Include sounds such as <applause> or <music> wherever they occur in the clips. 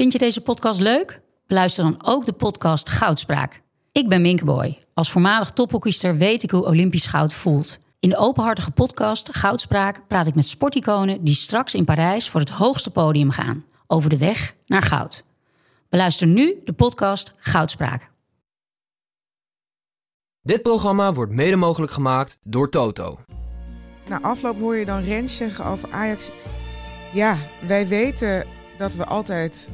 Vind je deze podcast leuk? Beluister dan ook de podcast Goudspraak. Ik ben Minkeboy. Als voormalig tophockeyster weet ik hoe Olympisch goud voelt. In de openhartige podcast Goudspraak praat ik met sporticonen die straks in Parijs voor het hoogste podium gaan. Over de weg naar goud. Beluister nu de podcast Goudspraak. Dit programma wordt mede mogelijk gemaakt door Toto. Na afloop hoor je dan Rens zeggen over Ajax. Ja, wij weten dat we altijd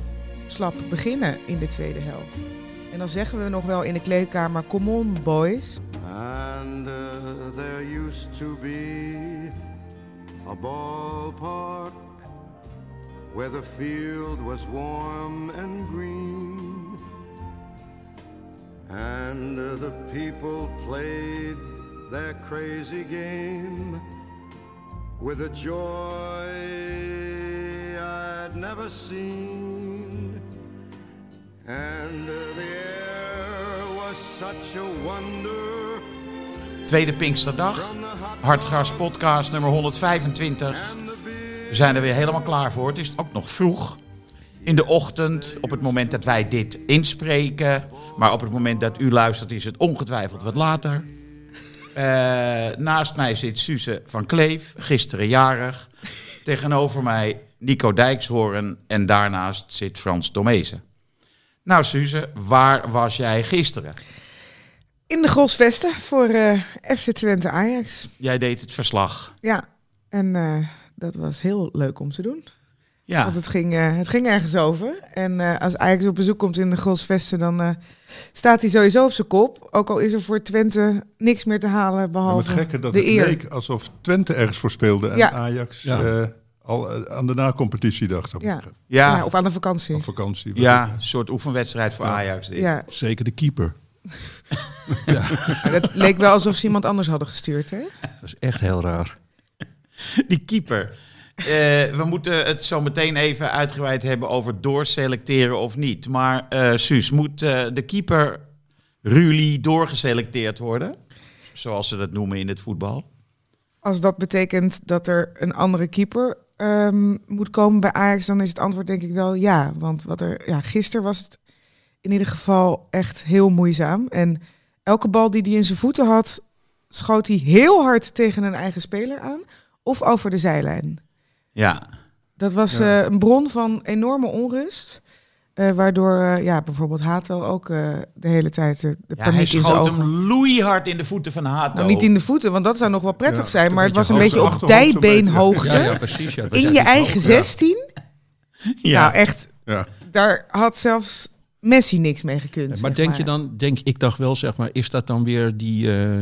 slap beginnen in de tweede helft. En dan zeggen we nog wel in de kleedkamer, come on boys. And uh, there used to be a ballpark where the field was warm and green. And uh, the people played their crazy game with a joy I'd never seen. And the air was such a wonder. Tweede Pinksterdag. Hartgras podcast nummer 125. We zijn er weer helemaal klaar voor. Het is ook nog vroeg. In de ochtend, op het moment dat wij dit inspreken. Maar op het moment dat u luistert is het ongetwijfeld wat later. Eh, naast mij zit Suze van Kleef, gisteren jarig. Tegenover mij Nico Dijkshoorn en daarnaast zit Frans Tomezen. Nou Suze, waar was jij gisteren? In de Grosvesten voor eh, FC Twente Ajax. Jij deed het verslag. Ja, en eh, dat was heel leuk om te doen. Ja, Want het ging, eh, het ging ergens over. En eh, als Ajax op bezoek komt in de Grosvesten, dan eh, staat hij sowieso op zijn kop. Ook al is er voor Twente niks meer te halen, Maar het behalve gekke dat de het eer. leek alsof Twente ergens voor speelde en Ja. Ajax Ja. Al eh, aan de na-competitie dacht. Op, Ja. ja, Ja, of aan de vakantie. op vakantie. ja, een soort oefenwedstrijd voor Ajax. Ja, Zeker de keeper. <laughs> maar dat leek wel alsof ze iemand anders hadden gestuurd, hè? Dat is echt heel raar. <laughs> Die keeper. Eh, we moeten het zo meteen even uitgebreid hebben over doorselecteren of niet. Maar eh Suus, moet eh, de keeper Ruli doorgeselecteerd worden? Zoals ze dat noemen in het voetbal. Als dat betekent dat er een andere keeper ehm, moet komen bij Ajax, dan is het antwoord denk ik wel ja. Want wat er, ja, gisteren was het in ieder geval echt heel moeizaam. En elke bal die hij in zijn voeten had, schoot hij heel hard tegen een eigen speler aan of over de zijlijn. Ja, Dat was Ja. eh, een bron van enorme onrust. Eh, waardoor eh, ja, bijvoorbeeld Hato ook eh, de hele tijd de ja hij paniek in zijn schoot ogen. hem loeihard in de voeten van Hato. Nou, niet in de voeten, want dat zou nog wel prettig Ja, zijn. Maar het was een beetje op dijbeenhoogte. Ja, ja precies. In je eigen hoger. 16. ja. Nou, echt, Ja. daar had zelfs Messi niks mee gekund. Maar denk je dan, denk ik dacht wel, zeg maar, is dat dan weer die, eh,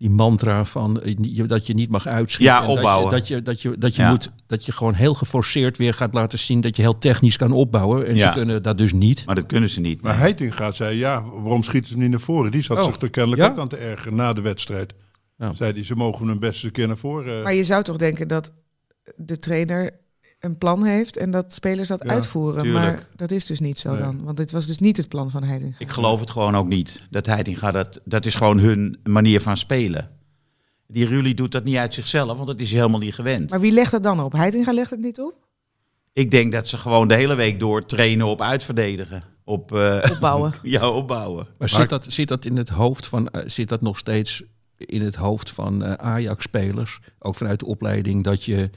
die mantra van eh, je- dat je niet mag uitschieten? Ja, dat je-. Dat je, dat je, dat je, Ja. moet, dat je gewoon heel geforceerd weer gaat laten zien dat je heel technisch kan opbouwen. En Ja. ze kunnen dat dus niet. Maar dat kunnen ze niet. Maar Heitinga zei, ja, waarom schieten ze hem niet naar voren? Die zat Oh. zich er kennelijk Ja? ook aan te ergeren na de wedstrijd. Ja. Zei hij, ze mogen hem best een keer naar voren. Maar je zou toch denken dat de trainer een plan heeft en dat spelers dat Ja, uitvoeren. tuurlijk. Maar dat is dus niet zo Nee. dan. Want dit was dus niet het plan van Heitinga. Ik geloof het gewoon ook niet. Dat Heitinga, dat, dat is gewoon hun manier van spelen. Die Ruli doet dat niet uit zichzelf, want dat is hij helemaal niet gewend. Maar wie legt dat dan op? Heitinga legt het niet op? Ik denk dat ze gewoon de hele week door trainen op uitverdedigen. Op eh, Opbouwen. <laughs> ja, opbouwen. Maar zit dat, zit dat in het hoofd van, eh, zit dat nog steeds in het hoofd van eh, Ajax-spelers, ook vanuit de opleiding, dat je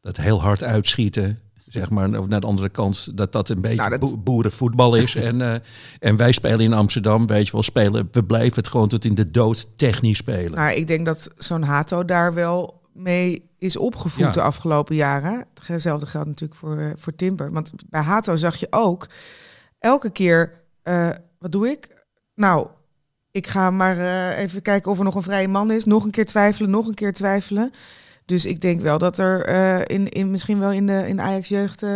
dat heel hard uitschieten, zeg maar, naar de andere kant, dat dat een beetje Nou, dat- boerenvoetbal is. <laughs> en, eh, en wij spelen in Amsterdam, weet je wel, spelen, we blijven het gewoon tot in de dood technisch spelen. Maar ik denk dat zo'n Hato daar wel mee is opgevoed Ja. de afgelopen jaren. Hetzelfde geldt natuurlijk voor, voor Timber. Want bij Hato zag je ook elke keer, eh, wat doe ik? Nou, ik ga maar eh, even kijken of er nog een vrije man is. Nog een keer twijfelen, nog een keer twijfelen. Dus ik denk wel dat er eh, in, in, misschien wel in de in Ajax-jeugd eh,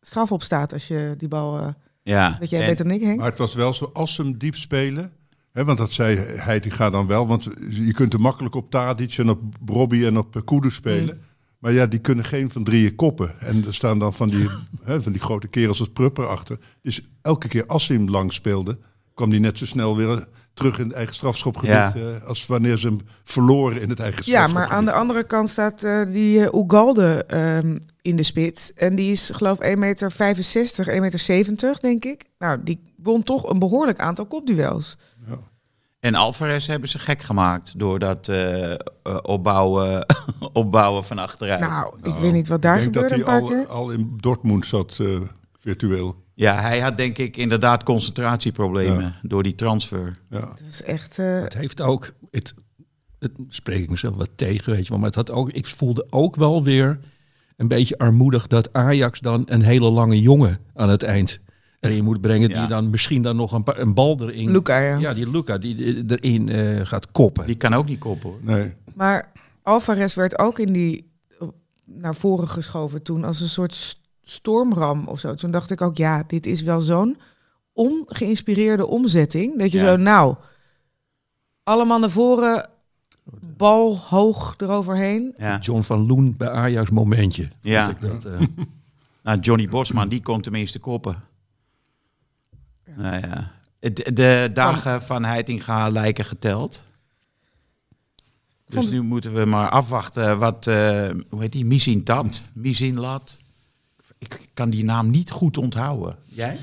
straf op staat als je die bal... eh Ja. weet jij En- beter dan ik, Henk? Maar het was wel zo, als ze hem diep spelen... Hè, want dat zei Heitinga dan wel. Want je kunt er makkelijk op Tadic en op Robbie en op Kudus spelen. Maar ja, die kunnen geen van drieën koppen. En er staan dan van die, <laughs> hè, van die grote kerels als Prupper achter. Dus elke keer als ze hem lang speelden... kwam hij net zo snel weer terug in het eigen strafschopgebied Ja. eh, als wanneer ze hem verloren in het eigen Ja, strafschopgebied. maar aan de andere kant staat eh, die eh, Ugalde ehm, in de spits. En die is geloof ik 1,65 meter, 1,70 meter, denk ik. Nou, die won toch een behoorlijk aantal kopduels. En Alvarez hebben ze gek gemaakt door dat opbouwen, <laughs> opbouwen van achteruit. Nou, ik weet niet wat daar Ik denk gebeurde dat een hij al, al in Dortmund zat, eh, virtueel. Ja, hij had denk ik inderdaad concentratieproblemen door die transfer. Ja. Dat is echt... eh, Het heeft ook, het, het spreek ik mezelf wat tegen, weet je wel. Maar het had ook, ik voelde ook wel weer een beetje armoedig dat Ajax dan een hele lange jongen aan het eind erin moet brengen. Ja. Die dan misschien dan nog een, bal erin. Luca, ja. Ja, die Luca die die erin eh, gaat koppen. Die kan ook niet koppen hoor. Nee. Maar Alvarez werd ook in die naar voren geschoven toen als een soort stormram of zo. Toen dacht ik ook, ja, dit is wel zo'n ongeïnspireerde omzetting. Dat je Ja. zo, nou, allemaal naar voren, bal hoog eroverheen. Ja. John van Loen bij Ajax momentje. Ja. ik dat, eh. <laughs> Nou, Johnny Bosman, die kon tenminste koppen. Nou ja. De, de dagen van Heitinga lijken geteld. Dus nu moeten we maar afwachten wat, eh, hoe heet die, Misin Tat, Misin Lat. Ik kan die naam niet goed onthouden. Jij?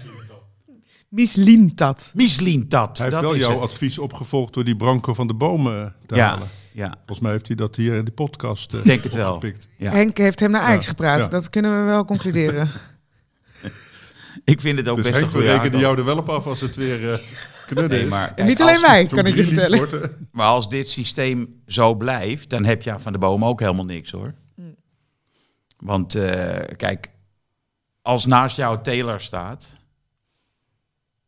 Mislintat. Mislin Tat, Hij heeft dat wel jouw het. advies opgevolgd door die Branko van de bomen te Ja, halen. ja, Volgens mij heeft hij dat hier in de podcast eh, denk het wel. Ja. Henk heeft hem naar Ajax Ja, gepraat. ja. Dat kunnen we wel concluderen. <laughs> Ik vind het ook Dus best Henk, een we goede rekenen aankoop. jou er wel op af als het weer eh <laughs> knudden Nee, maar, kijk, niet alleen Zo'n kan ik je vertellen. wordt, <laughs> Maar als dit systeem zo blijft, dan heb je van de boom ook helemaal niks hoor. Mm. Want eh, kijk, als naast jou Taylor staat,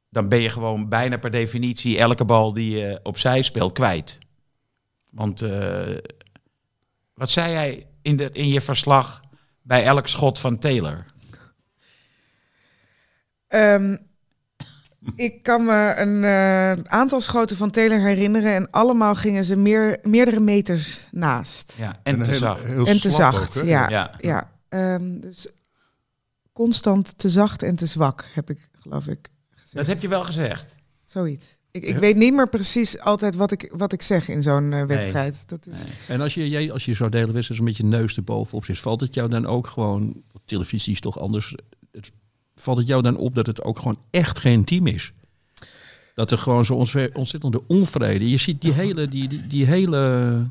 dan ben je gewoon bijna per definitie elke bal die je opzij speelt kwijt. Want eh, wat zei jij in, de, in je verslag bij elk schot van Taylor? Ehm, ik kan me een eh, aantal schoten van Taylor herinneren en allemaal gingen ze meer, meerdere meters naast. Ja, en, te heel- zacht. heel en te zacht, ook, ja. Ja. ja. Ehm, dus constant te zacht en te zwak, heb ik geloof ik gezegd. Dat heb je wel gezegd. Zoiets. Ik, ik Ja. weet niet meer precies altijd wat ik, wat ik zeg in zo'n eh, wedstrijd. Dat is, Nee. En als je, jij, als je zo de hele wedstrijd een beetje neus erbovenop zit, valt het jou dan ook gewoon, televisie is toch anders, het, valt het jou dan op dat het ook gewoon echt geen team is? Dat er gewoon zo ontze- ontzettende onvrede, je ziet die hele, die, die, die hele,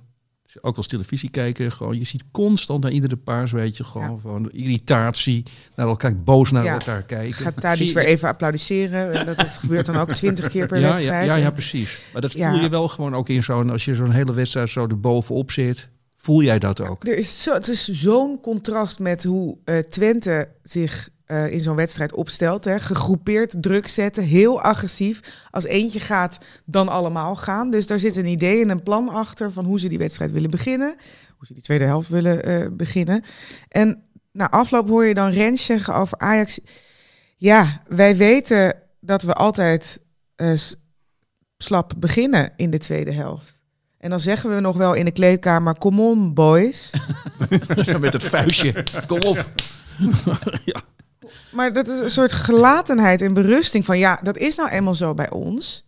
ook als televisiekijker, gewoon, je ziet constant naar iedere paars, weet je, gewoon van irritatie, naar elkaar, boos naar Ja. elkaar kijken. gaat daar iets je- weer even applaudisseren. En dat is, gebeurt dan ook <laughs> twintig keer per ja, wedstrijd. ja, ja, precies. Maar dat voel je wel gewoon ook in zo'n, als je zo'n hele wedstrijd zo erbovenop zit, voel jij dat ook? Er is zo, het is zo'n contrast met hoe eh, Twente zich eh, in zo'n wedstrijd opstelt. Hè. Gegroepeerd, druk zetten, heel agressief. Als eentje gaat, dan allemaal gaan. Dus daar zit een idee en een plan achter van hoe ze die wedstrijd willen beginnen. Hoe ze die tweede helft willen eh, beginnen. En na afloop hoor je dan Rens zeggen over Ajax. Ja, wij weten dat we altijd eh, slap beginnen in de tweede helft. En dan zeggen we nog wel in de kleedkamer, come on boys. <laughs> Met het vuistje. Kom op. <laughs> Maar dat is een soort gelatenheid en berusting van ja, dat is nou eenmaal zo bij ons.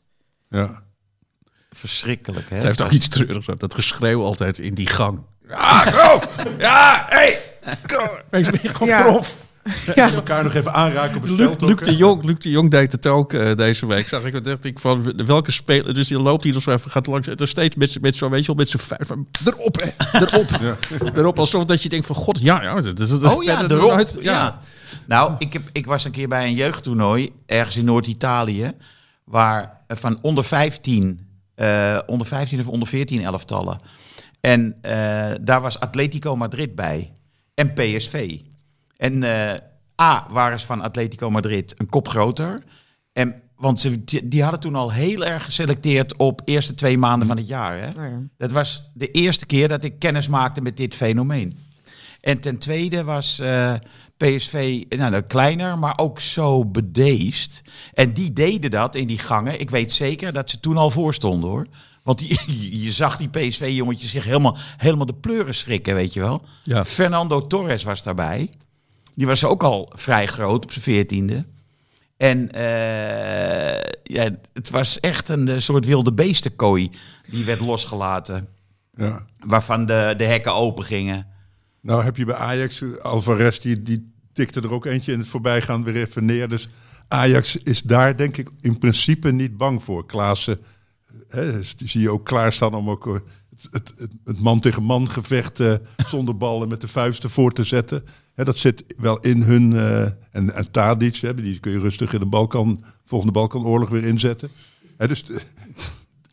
Ja. Verschrikkelijk, hè? Het heeft ook iets treurigs. Dat geschreeuw altijd in die gang. Ja, go! Ja, hey! Go! Ben je gewoon Ja. prof. Ja, Elkaar nog even aanraken op het Luc, Luc, de Jong, Luc de Jong deed het ook eh, deze week. Zag ik, wat dacht ik van welke speler. Dus die loopt hier nog zo even, gaat langs. Er steeds met, z'n- met zo, weet je wel, met zijn vuist. van, Erop, hè! Erop! Erop, alsof dat je denkt van god, ja, ja. Dat, is- dat is Oh ja, verder erop. nooit- ja. Nou, ik, heb, ik was een keer bij een jeugdtoernooi ergens in Noord-Italië. Waar eh, van onder 15, eh, onder 15 of onder 14 elftallen. En eh, daar was Atletico Madrid bij. En PSV. En A waren ze van Atletico Madrid een kop groter. En, want ze, die, hadden toen al heel erg geselecteerd op eerste twee maanden van het jaar. Hè? ja. Dat was de eerste keer dat ik kennis maakte met dit fenomeen. En ten tweede was PSV nou, nou, kleiner, maar ook zo bedeesd. En die deden dat in die gangen. Ik weet zeker dat ze toen al voor stonden hoor. Want die, <laughs> je zag die PSV-jongetjes zich helemaal, helemaal de pleuren schrikken, weet je wel. Ja. Fernando Torres was daarbij. Die was ook al vrij groot op zijn veertiende. En eh, ja, het was echt een eh, soort wilde beestenkooi die werd losgelaten. Ja. Waarvan de, de hekken open gingen. Nou heb je bij Ajax, Alvarez, die, die tikte er ook eentje in het voorbijgaan weer even neer. Dus Ajax is daar denk ik in principe niet bang voor. Klaassen, hè, zie je ook klaarstaan om ook eh, het, het, het, man tegen man gevecht eh, <laughs> zonder ballen met de vuisten voor te zetten. Hè, dat zit wel in hun, eh, en, en Tadic, hè, die kun je rustig in de Balkan, volgende Balkanoorlog weer inzetten. Hè, dus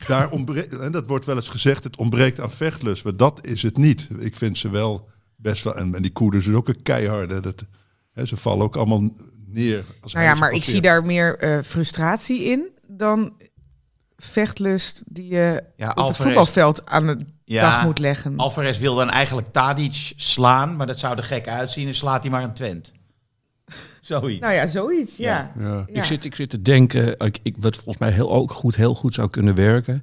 daar ontbreekt, en dat wordt wel eens gezegd, het ontbreekt aan vechtlust. Maar dat is het niet. Ik vind ze wel best wel, en, en die koerders is ook een keiharde. Dat, hè, ze vallen ook allemaal neer. Als Nou ja, hij maar ik zie daar meer eh, frustratie in dan vechtlust die je Ja, op het voetbalveld aan de Ja, dag moet leggen. Alvarez wil dan eigenlijk Tadic slaan, maar dat zou er gek uitzien. En slaat hij maar een Twent. <laughs> Zoiets. Nou ja, zoiets, ja. Ja. Ja. Ik, zit, ik zit te denken, ik, ik, wat volgens mij heel, ook goed, heel goed zou kunnen werken,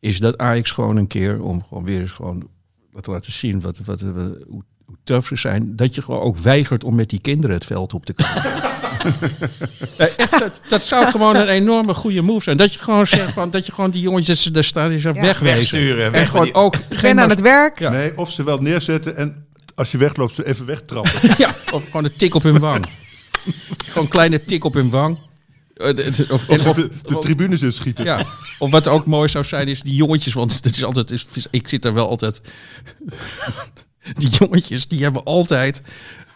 is dat Ajax gewoon een keer, om gewoon weer eens gewoon wat te laten zien wat, wat, hoe tough ze zijn, dat je gewoon ook weigert om met die kinderen het veld op te komen. <laughs> Nee, echt, dat, dat zou gewoon een enorme goede move zijn. Dat je gewoon zegt van, dat je gewoon die jongetjes daar staan die Ja. wegwezen. Wegsturen, En gewoon die- ook geen aan het werk. Nee, of ze wel neerzetten en als je wegloopt ze even wegtrappen. <laughs> Ja, of gewoon een tik op hun wang. gewoon een kleine tik op hun wang. Eh, Of, Of of, de, de tribunes in schieten. ja. of wat ook mooi zou zijn, is die jongetjes. Want het is altijd, is, ik zit er wel altijd. <laughs> Die jongetjes, die hebben altijd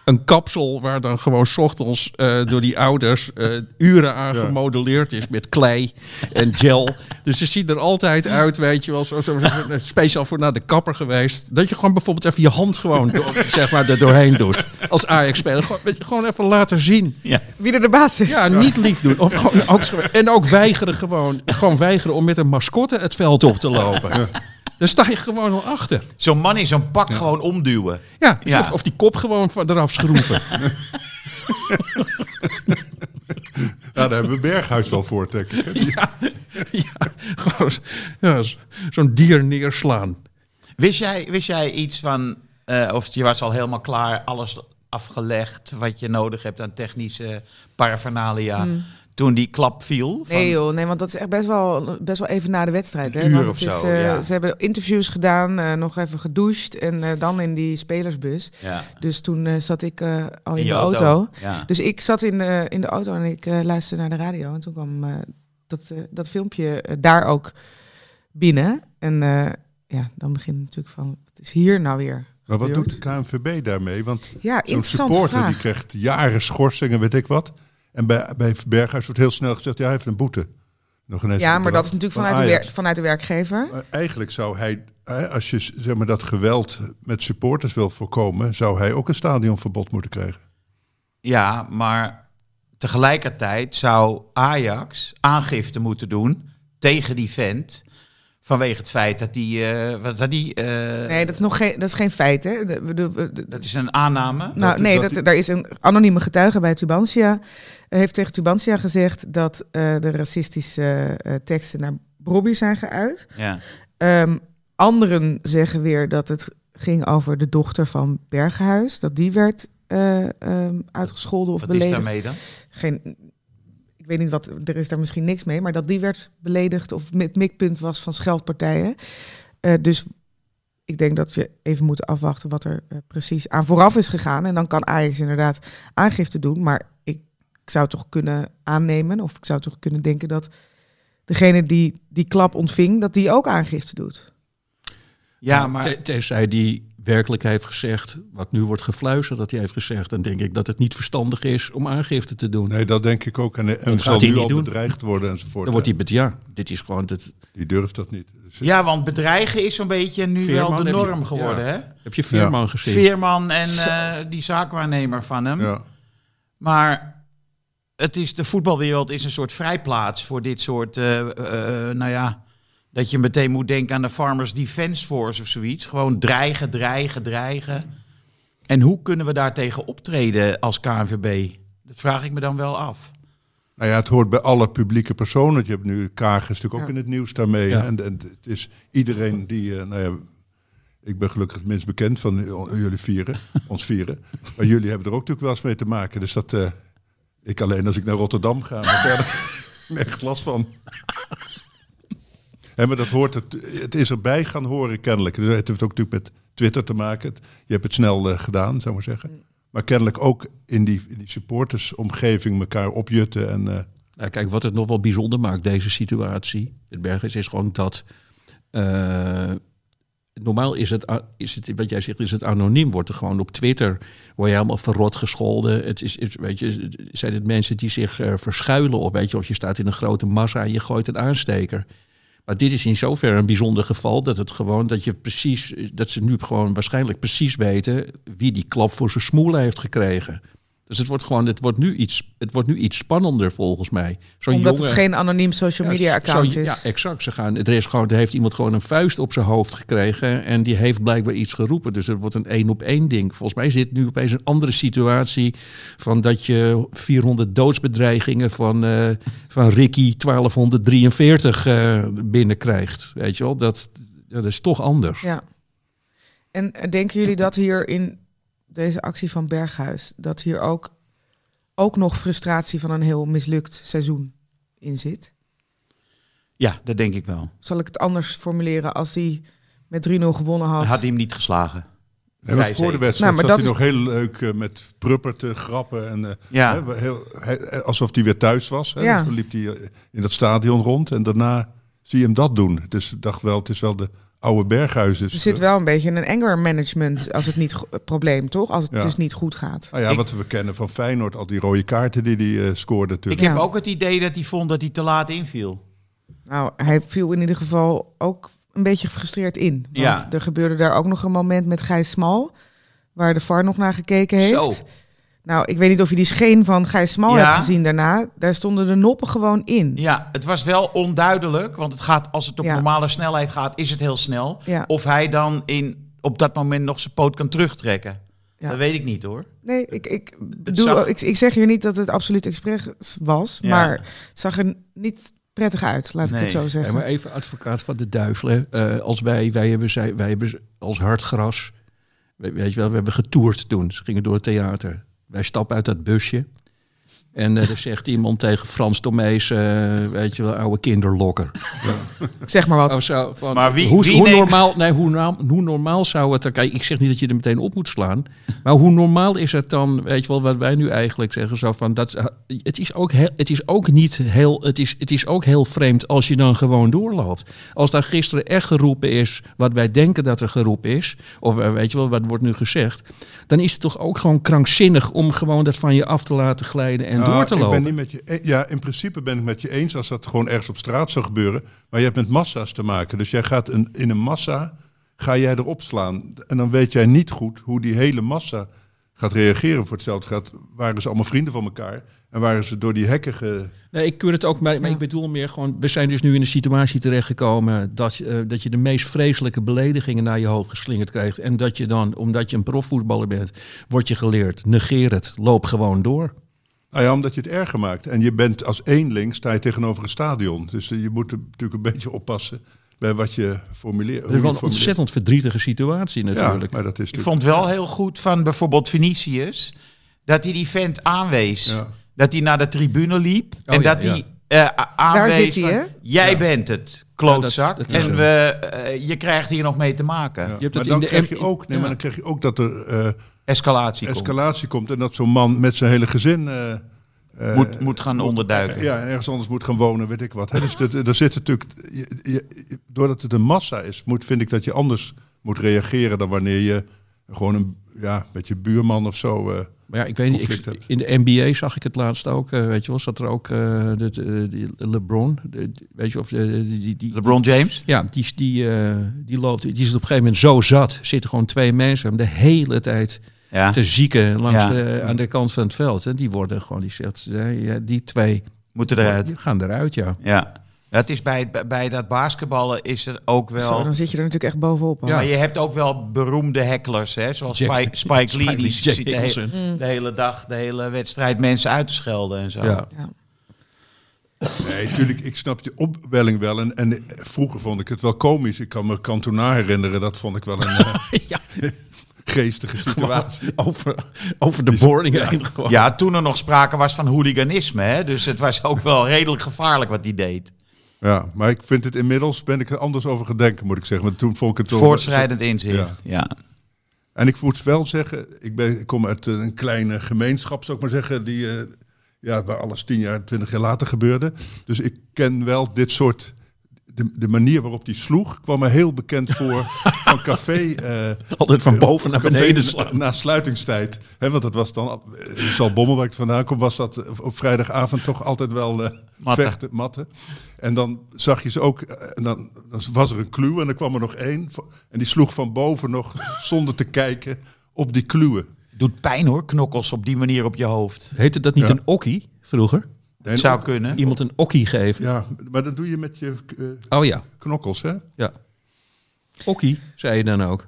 een kapsel waar dan gewoon 's ochtends eh, door die ouders eh, uren aan Ja. gemodelleerd is met klei en gel. Dus ze zien er altijd uit, weet je wel, zo, zo, zo- speciaal voor naar de kapper geweest. Dat je gewoon bijvoorbeeld even je hand gewoon door- zeg maar, er doorheen doet. Als Ajax-speler. Gewoon, even laten zien. Ja. Wie er de baas is. Ja, niet lief doen. Of gewoon, ook, en ook weigeren gewoon, gewoon weigeren om met een mascotte het veld op te lopen. Daar sta je gewoon al achter. Zo'n man in zo'n pak gewoon omduwen. Ja, Ja. Of, of die kop gewoon eraf schroeven. <laughs> Ja, daar hebben we Berghuis wel voor, denk ik. <laughs> ja, ja, gewoon ja, zo'n dier neerslaan. Wist jij, wist jij iets van, eh, of je was al helemaal klaar, alles afgelegd wat je nodig hebt aan technische paraphernalia, toen die klap viel? Van, Nee joh, nee, want dat is echt best wel, best wel even na de wedstrijd. Hè? Een uur Want of het is, zo, eh, ja. Ze hebben interviews gedaan, eh, nog even gedoucht en eh, dan in die spelersbus. Ja. Dus toen eh, zat ik eh, al in, de auto. auto. Ja. Dus ik zat in de, in de auto en ik eh, luisterde naar de radio. En toen kwam eh, dat, eh, dat filmpje daar ook binnen. En eh, ja, dan begint het natuurlijk van, wat is hier nou weer Maar wat doet de KNVB daarmee? Want Ja, zo'n supporter vraag. die krijgt jaren schorsing en weet ik wat. En bij, bij Berghuis wordt heel snel gezegd, ja, hij heeft een boete. Nog ineens Ja, een maar dat is natuurlijk van vanuit de, vanuit de werkgever. Maar eigenlijk zou hij, hè, als je zeg maar, dat geweld met supporters wil voorkomen, zou hij ook een stadionverbod moeten krijgen. ja, maar tegelijkertijd zou Ajax aangifte moeten doen tegen die vent. Vanwege het feit dat die. eh, wat, dat, die eh, Nee, dat is nog geen, dat is geen feit. Hè? De, de- de- de- dat is een aanname. nou, dat- nee, dat dat, er is een anonieme getuige bij Tubantia. eh, heeft tegen Tubantia gezegd dat eh, de racistische eh, teksten naar Bobby zijn geuit. Ja. Ehm, anderen zeggen weer dat het ging over de dochter van Berghuis. Dat die werd eh, ehm, uitgescholden of Wat is beledigd. daarmee dan? Geen, ik weet niet wat, er is daar misschien niks mee, maar dat die werd beledigd of het mikpunt was van scheldpartijen. Eh, dus ik denk dat we even moeten afwachten wat er eh, precies aan vooraf is gegaan. En dan kan Ajax inderdaad aangifte doen. Maar ik, ik zou toch kunnen aannemen, of ik zou toch kunnen denken dat degene die die klap ontving, dat die ook aangifte doet. Ja, maar. Te- Tenzij die werkelijk heeft gezegd, wat nu wordt gefluisterd dat hij heeft gezegd, dan denk ik dat het niet verstandig is om aangifte te doen. Nee, dat denk ik ook. En, en Dat zal hij nu niet al doen. bedreigd worden enzovoort. Dan wordt hij, ja, dit is gewoon, het, Die durft dat niet. Dus- Ja, want bedreigen is zo'n beetje nu Veerman wel de je- norm geworden, ja. hè? heb je Veerman gezien? Veerman en eh, die zaakwaarnemer van hem. ja. Maar het is, de voetbalwereld is een soort vrijplaats voor dit soort, eh, nou ja, dat je meteen moet denken aan de Farmers Defence Force of zoiets. Gewoon dreigen, dreigen, dreigen. En hoe kunnen we daartegen optreden als KNVB? Dat vraag ik me dan wel af. Nou ja, het hoort bij alle publieke personen. Je hebt nu Kaag is natuurlijk ook Ja. in het nieuws daarmee. Ja. En, en het is iedereen die, eh, nou ja, ik ben gelukkig het minst bekend van jullie vieren, <laughs> ons vieren. Maar jullie hebben er ook natuurlijk wel eens mee te maken. Dus dat, eh, Ik alleen als ik naar Rotterdam ga. Maar verder <laughs> echt last van. Maar dat hoort het, het is erbij gaan horen kennelijk. Dus Het heeft ook natuurlijk met Twitter te maken. Je hebt het snel eh, gedaan, zou ik maar zeggen. Maar kennelijk ook in die, die supportersomgeving elkaar opjutten. En, eh, Nou, kijk, wat het nog wel bijzonder maakt, deze situatie, het Berghuis, is gewoon dat. eh, normaal is het, is het, wat jij zegt, is het anoniem. Wordt er gewoon op Twitter, word je helemaal verrot gescholden. Het is, weet je, zijn het mensen die zich verschuilen? Of weet je, of je staat in een grote massa en je gooit een aansteker. Maar dit is in zoverre een bijzonder geval dat het gewoon dat je precies, dat ze nu gewoon waarschijnlijk precies weten wie die klap voor zijn smoelen heeft gekregen. Dus het wordt gewoon, het wordt nu iets, het wordt nu iets spannender volgens mij. Omdat jongen- het geen anoniem social media ja, account zo- is. Ja, exact. Ze gaan, er, is gewoon, er heeft iemand gewoon een vuist op zijn hoofd gekregen. En die heeft blijkbaar iets geroepen. Dus het wordt een één op één ding. Volgens mij zit nu opeens een andere situatie. Van dat je 400 doodsbedreigingen van, eh, van Ricky 1243 eh, binnenkrijgt. Weet je wel, dat, dat is toch anders. Ja. En eh, denken jullie dat hier in deze actie van Berghuis, dat hier ook, ook nog frustratie van een heel mislukt seizoen in zit? Ja, dat denk ik wel. Zal ik het anders formuleren als hij met 3-0 gewonnen had? Had hij hem niet geslagen. en wat Vrij voor de wedstrijd Nou, maar zat hij nog heel leuk eh, met Prupper te grappen. En, eh, Ja. hè, heel, hij- alsof hij weer thuis was. Hè. Ja. Zo liep hij eh, in dat stadion rond. En daarna zie je hem dat doen. Dus ik dacht wel, het is wel de oude Berghuis. Dus, Er zit wel een beetje een anger management als het niet probleem, toch? Als het Ja. dus niet goed gaat. Nou ja, Ik- wat we kennen van Feyenoord, al die rode kaarten die hij eh, scoorde Ik natuurlijk. heb Ja. ook het idee dat hij vond dat hij te laat inviel. Nou, hij viel in ieder geval ook een beetje gefrustreerd in. Want Ja. er gebeurde daar ook nog een moment met Gijs Smal, waar de VAR nog naar gekeken heeft. Zo. Nou, ik weet niet of je die scheen van Gijs Smal Ja. hebt gezien daarna. Daar stonden de noppen gewoon in. Ja, het was wel onduidelijk, want het gaat, als het op Ja. normale snelheid gaat, is het heel snel. Ja. Of hij dan in, op dat moment nog zijn poot kan terugtrekken. Ja. Dat weet ik niet hoor. Nee, ik, ik, bedoel, zag- ik, ik zeg hier niet dat het absoluut expres was, Ja. maar het zag er niet prettig uit, laat ik het zo Ja, zeggen. maar even advocaat van de duivel. hè. Eh, als wij, wij hebben, zij, wij hebben als hardgras, we- weet je wel, we hebben getoerd toen. Ze gingen door het theater. Wij stappen uit dat busje. En eh er zegt iemand tegen Frans Tomees, eh, weet je wel, oude kinderlokker. Zeg maar wat. Of zo, van, Maar wie- hoe, wie hoe, neemt- normaal, nee, hoe, normaal, hoe normaal zou het. Kijk, ik zeg niet dat je er meteen op moet slaan. Maar hoe normaal is het dan, weet je wel, wat wij nu eigenlijk zeggen? Zo van, dat, het, is ook heel, het is ook niet heel... Het is, het is ook heel vreemd als je dan gewoon doorloopt. Als daar gisteren echt geroepen is wat wij denken dat er geroepen is... of eh, weet je wel, wat wordt nu gezegd... dan is het toch ook gewoon krankzinnig om gewoon dat van je af te laten glijden en Ja, door te ik lopen. Ben niet met je, e- ja, in principe ben ik met je eens als dat gewoon ergens op straat zou gebeuren. Maar je hebt met massa's te maken. Dus jij gaat een, in een massa, ga jij erop slaan. En dan weet jij niet goed hoe die hele massa gaat reageren. Voor hetzelfde gaat, waren ze allemaal vrienden van elkaar. En waren ze door die hekken ge... Nee, ik keur het ook, maar, maar Ja. ik bedoel meer gewoon... We zijn dus nu in een situatie terechtgekomen... Dat, je, eh, dat je de meest vreselijke beledigingen naar je hoofd geslingerd krijgt. En dat je dan, omdat je een profvoetballer bent... wordt je geleerd, negeer het, loop gewoon door. Nou ja, omdat je het erger maakt. En je bent als eenling, sta je tegenover een stadion. Dus eh, je moet er natuurlijk een beetje oppassen bij wat je formuleert. Dat is wel een ontzettend verdrietige situatie natuurlijk. Ja, maar dat is Ik vond wel heel goed van bijvoorbeeld Vinicius, dat hij die vent aanwees. Ja. Dat hij naar de tribune liep en Oh ja, dat ja. hij eh, a- aanwees zit hij, van, hè? jij Ja. bent het, klootzak. Ja, dat- dat is en we, eh, je krijgt hier nog mee te maken. Ja. Je hebt maar het dan in de krijg je ook, nee, maar dan krijg je ook dat er eh, Escalatie komt. escalatie komt en dat zo'n man met zijn hele gezin eh, eh, Moet, moet gaan onderduiken. Ja, en ergens anders moet gaan wonen, weet ik wat. Dus dat, <laughs> er zit natuurlijk, je- je- doordat het een massa is, moet, vind ik dat je anders moet reageren dan wanneer je gewoon een ja, met je buurman of zo. Eh, Maar ja, ik weet niet, ik, in de NBA zag ik het laatst ook, eh, weet je wel, zat er ook eh, de, LeBron, de- weet je of de, die, die, LeBron James? Ja, die, die, eh, die loopt, die is op een gegeven moment zo zat. Zitten gewoon twee mensen hem de hele tijd Ja. te zieken langs Ja. de, aan de kant van het veld. En die worden gewoon, die zegt, eh, ja, die twee Moeten eruit. die gaan eruit, ja. Ja. Het is bij, bij, dat basketballen is er ook wel... Zo, dan zit je er natuurlijk echt bovenop. hoor. Ja. Maar je hebt ook wel beroemde hecklers, hè? zoals Jack- Spike, Spike Lee. Die zit de, Jack he- Nicholson. de hele dag, de hele wedstrijd mensen uit te schelden en zo. ja. Ja. Nee, natuurlijk, ik snap je opwelling wel. En, en vroeger vond ik het wel komisch. Ik kan me Cantona herinneren, dat vond ik wel een... eh, <laughs> ja. <laughs> geestige situatie. Over, over de boarding heen gewoon. Ja, toen er nog sprake was van hooliganisme. Hè? Dus het was ook wel redelijk gevaarlijk wat hij deed. Ja, maar ik vind het inmiddels, ben ik er anders over gedenken, moet ik zeggen. Want toen vond ik het Voortschrijdend inzicht. Ja. Ja. En ik moet wel zeggen, ik, ben, ik kom uit een kleine gemeenschap, zou ik maar zeggen, die, eh, ja, waar alles tien jaar, twintig jaar later gebeurde. Dus ik ken wel dit soort, de, de manier waarop die sloeg, kwam me heel bekend voor <laughs> van café. eh, Altijd van boven naar beneden na- slaan. Na sluitingstijd. Hè, want dat was dan, eh, in Zalbommel waar ik vandaan kom, was dat eh, op vrijdagavond toch altijd wel eh, Matten. vechten, matten. En dan zag je ze ook, eh, en dan, dan was er een kluwe en dan kwam er nog één. En die sloeg van boven nog, zonder te kijken, op die kluwe. Doet pijn hoor, knokkels op die manier op je hoofd. Heette dat niet Ja. een okkie vroeger? Zou ook- kunnen. Iemand een okkie geven? Ja, maar dat doe je met je eh, Oh ja, knokkels, hè? ja. Okkie, zei je dan ook.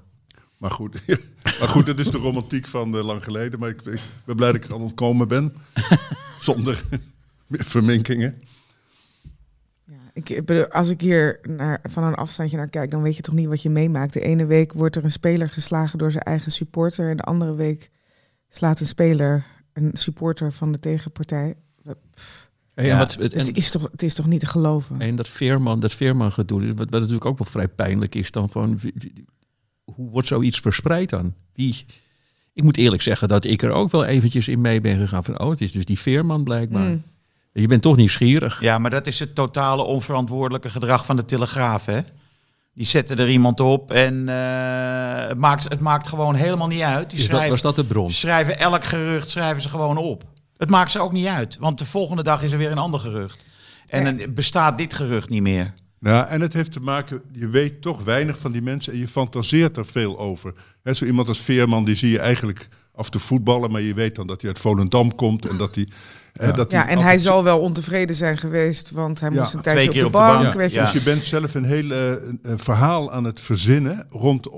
Maar goed, <laughs> maar goed, dat is de romantiek van eh, lang geleden. Maar ik, ik ben blij dat ik er aan ontkomen ben. <laughs> Zonder <laughs> verminkingen. Ja, ik, bedoel, als ik hier naar, van een afstandje naar kijk, dan weet je toch niet wat je meemaakt. De ene week wordt er een speler geslagen door zijn eigen supporter. En de andere week slaat een speler een supporter van de tegenpartij. En, Ja. wat, het, is toch, het is toch niet te geloven? en dat Veerman, dat Veerman gedoe, wat, wat natuurlijk ook wel vrij pijnlijk is dan van, wie- wie- hoe wordt zoiets verspreid dan? Wie? Ik moet eerlijk zeggen dat ik er ook wel eventjes in mee ben gegaan van, oh, het is dus die Veerman blijkbaar. Mm. Je bent toch nieuwsgierig. Ja, maar dat is het totale onverantwoordelijke gedrag van de Telegraaf, hè? Die zetten er iemand op en eh, het, maakt, het maakt gewoon helemaal niet uit. Die Is dat, schrijven, was dat de bron? schrijven elk gerucht schrijven ze gewoon op. Het maakt ze ook niet uit, want de volgende dag is er weer een ander gerucht. En dan bestaat dit gerucht niet meer. Nou, en het heeft te maken, je weet toch weinig van die mensen en je fantaseert er veel over. Hè, zo iemand als Veerman, die zie je eigenlijk af toe voetballen, maar je weet dan dat hij uit Volendam komt en dat hij... hè, dat Ja, en hij zal wel ontevreden zijn geweest, want hij Ja, moest een tijdje op de op de bank. bank. weet je. Ja. Dus je bent zelf een heel eh, verhaal aan het verzinnen, rond,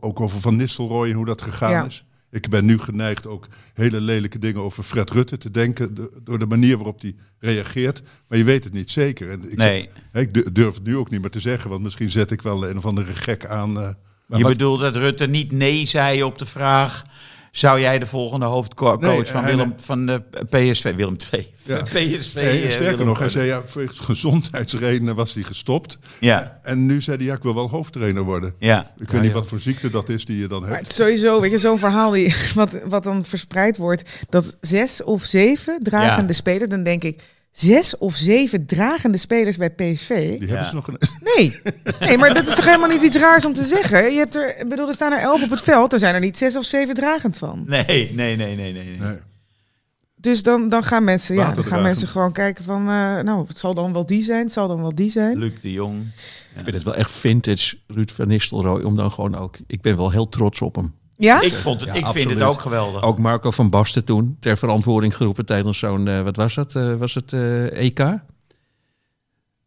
ook over Van Nistelrooy en hoe dat gegaan Ja. is. Ik ben nu geneigd ook hele lelijke dingen over Fred Rutte te denken, de- door de manier waarop hij reageert. Maar je weet het niet zeker. En ik, Nee. hè, ik du- durf het nu ook niet meer te zeggen, want misschien zet ik wel een of andere gek aan... eh, je bedoelt dat Rutte niet nee zei op de vraag... Zou jij de volgende hoofdcoach Nee, van, hij- Willem, van de PSV... Willem II. Ja. <laughs> PSV. Nee, eh, sterker Willem nog, hij zei ja, voor gezondheidsredenen was hij gestopt. Ja, En nu zei hij, ja, ik wil wel hoofdtrainer worden. ja. Ik weet niet wat voor ziekte dat is die je dan Maar hebt. is sowieso, weet je, zo'n verhaal die, <laughs> wat, wat dan verspreid wordt, dat zes of zeven dragende Ja. spelers, dan denk ik, zes of zeven dragende spelers bij PSV? Die Ja. hebben ze nog een... Nee. nee, maar dat is toch helemaal niet iets raars om te zeggen? Je hebt er, ik bedoel, er staan er elf op het veld, er zijn er niet zes of zeven dragend van. Nee, nee, nee, nee, nee. nee. Nee. Dus dan, dan gaan mensen, ja, dan gaan mensen gewoon kijken van, eh, nou, het zal dan wel die zijn, het zal dan wel die zijn. Luc de Jong. Ik vind het wel echt vintage Ruud van Nistelrooy om dan gewoon ook... Ik ben wel heel trots op hem. Ja? Ik, vond het, Ja, ik vind het ook geweldig. Ook Marco van Basten toen ter verantwoording geroepen tijdens zo'n, eh, wat was dat? Eh, was het eh, EK?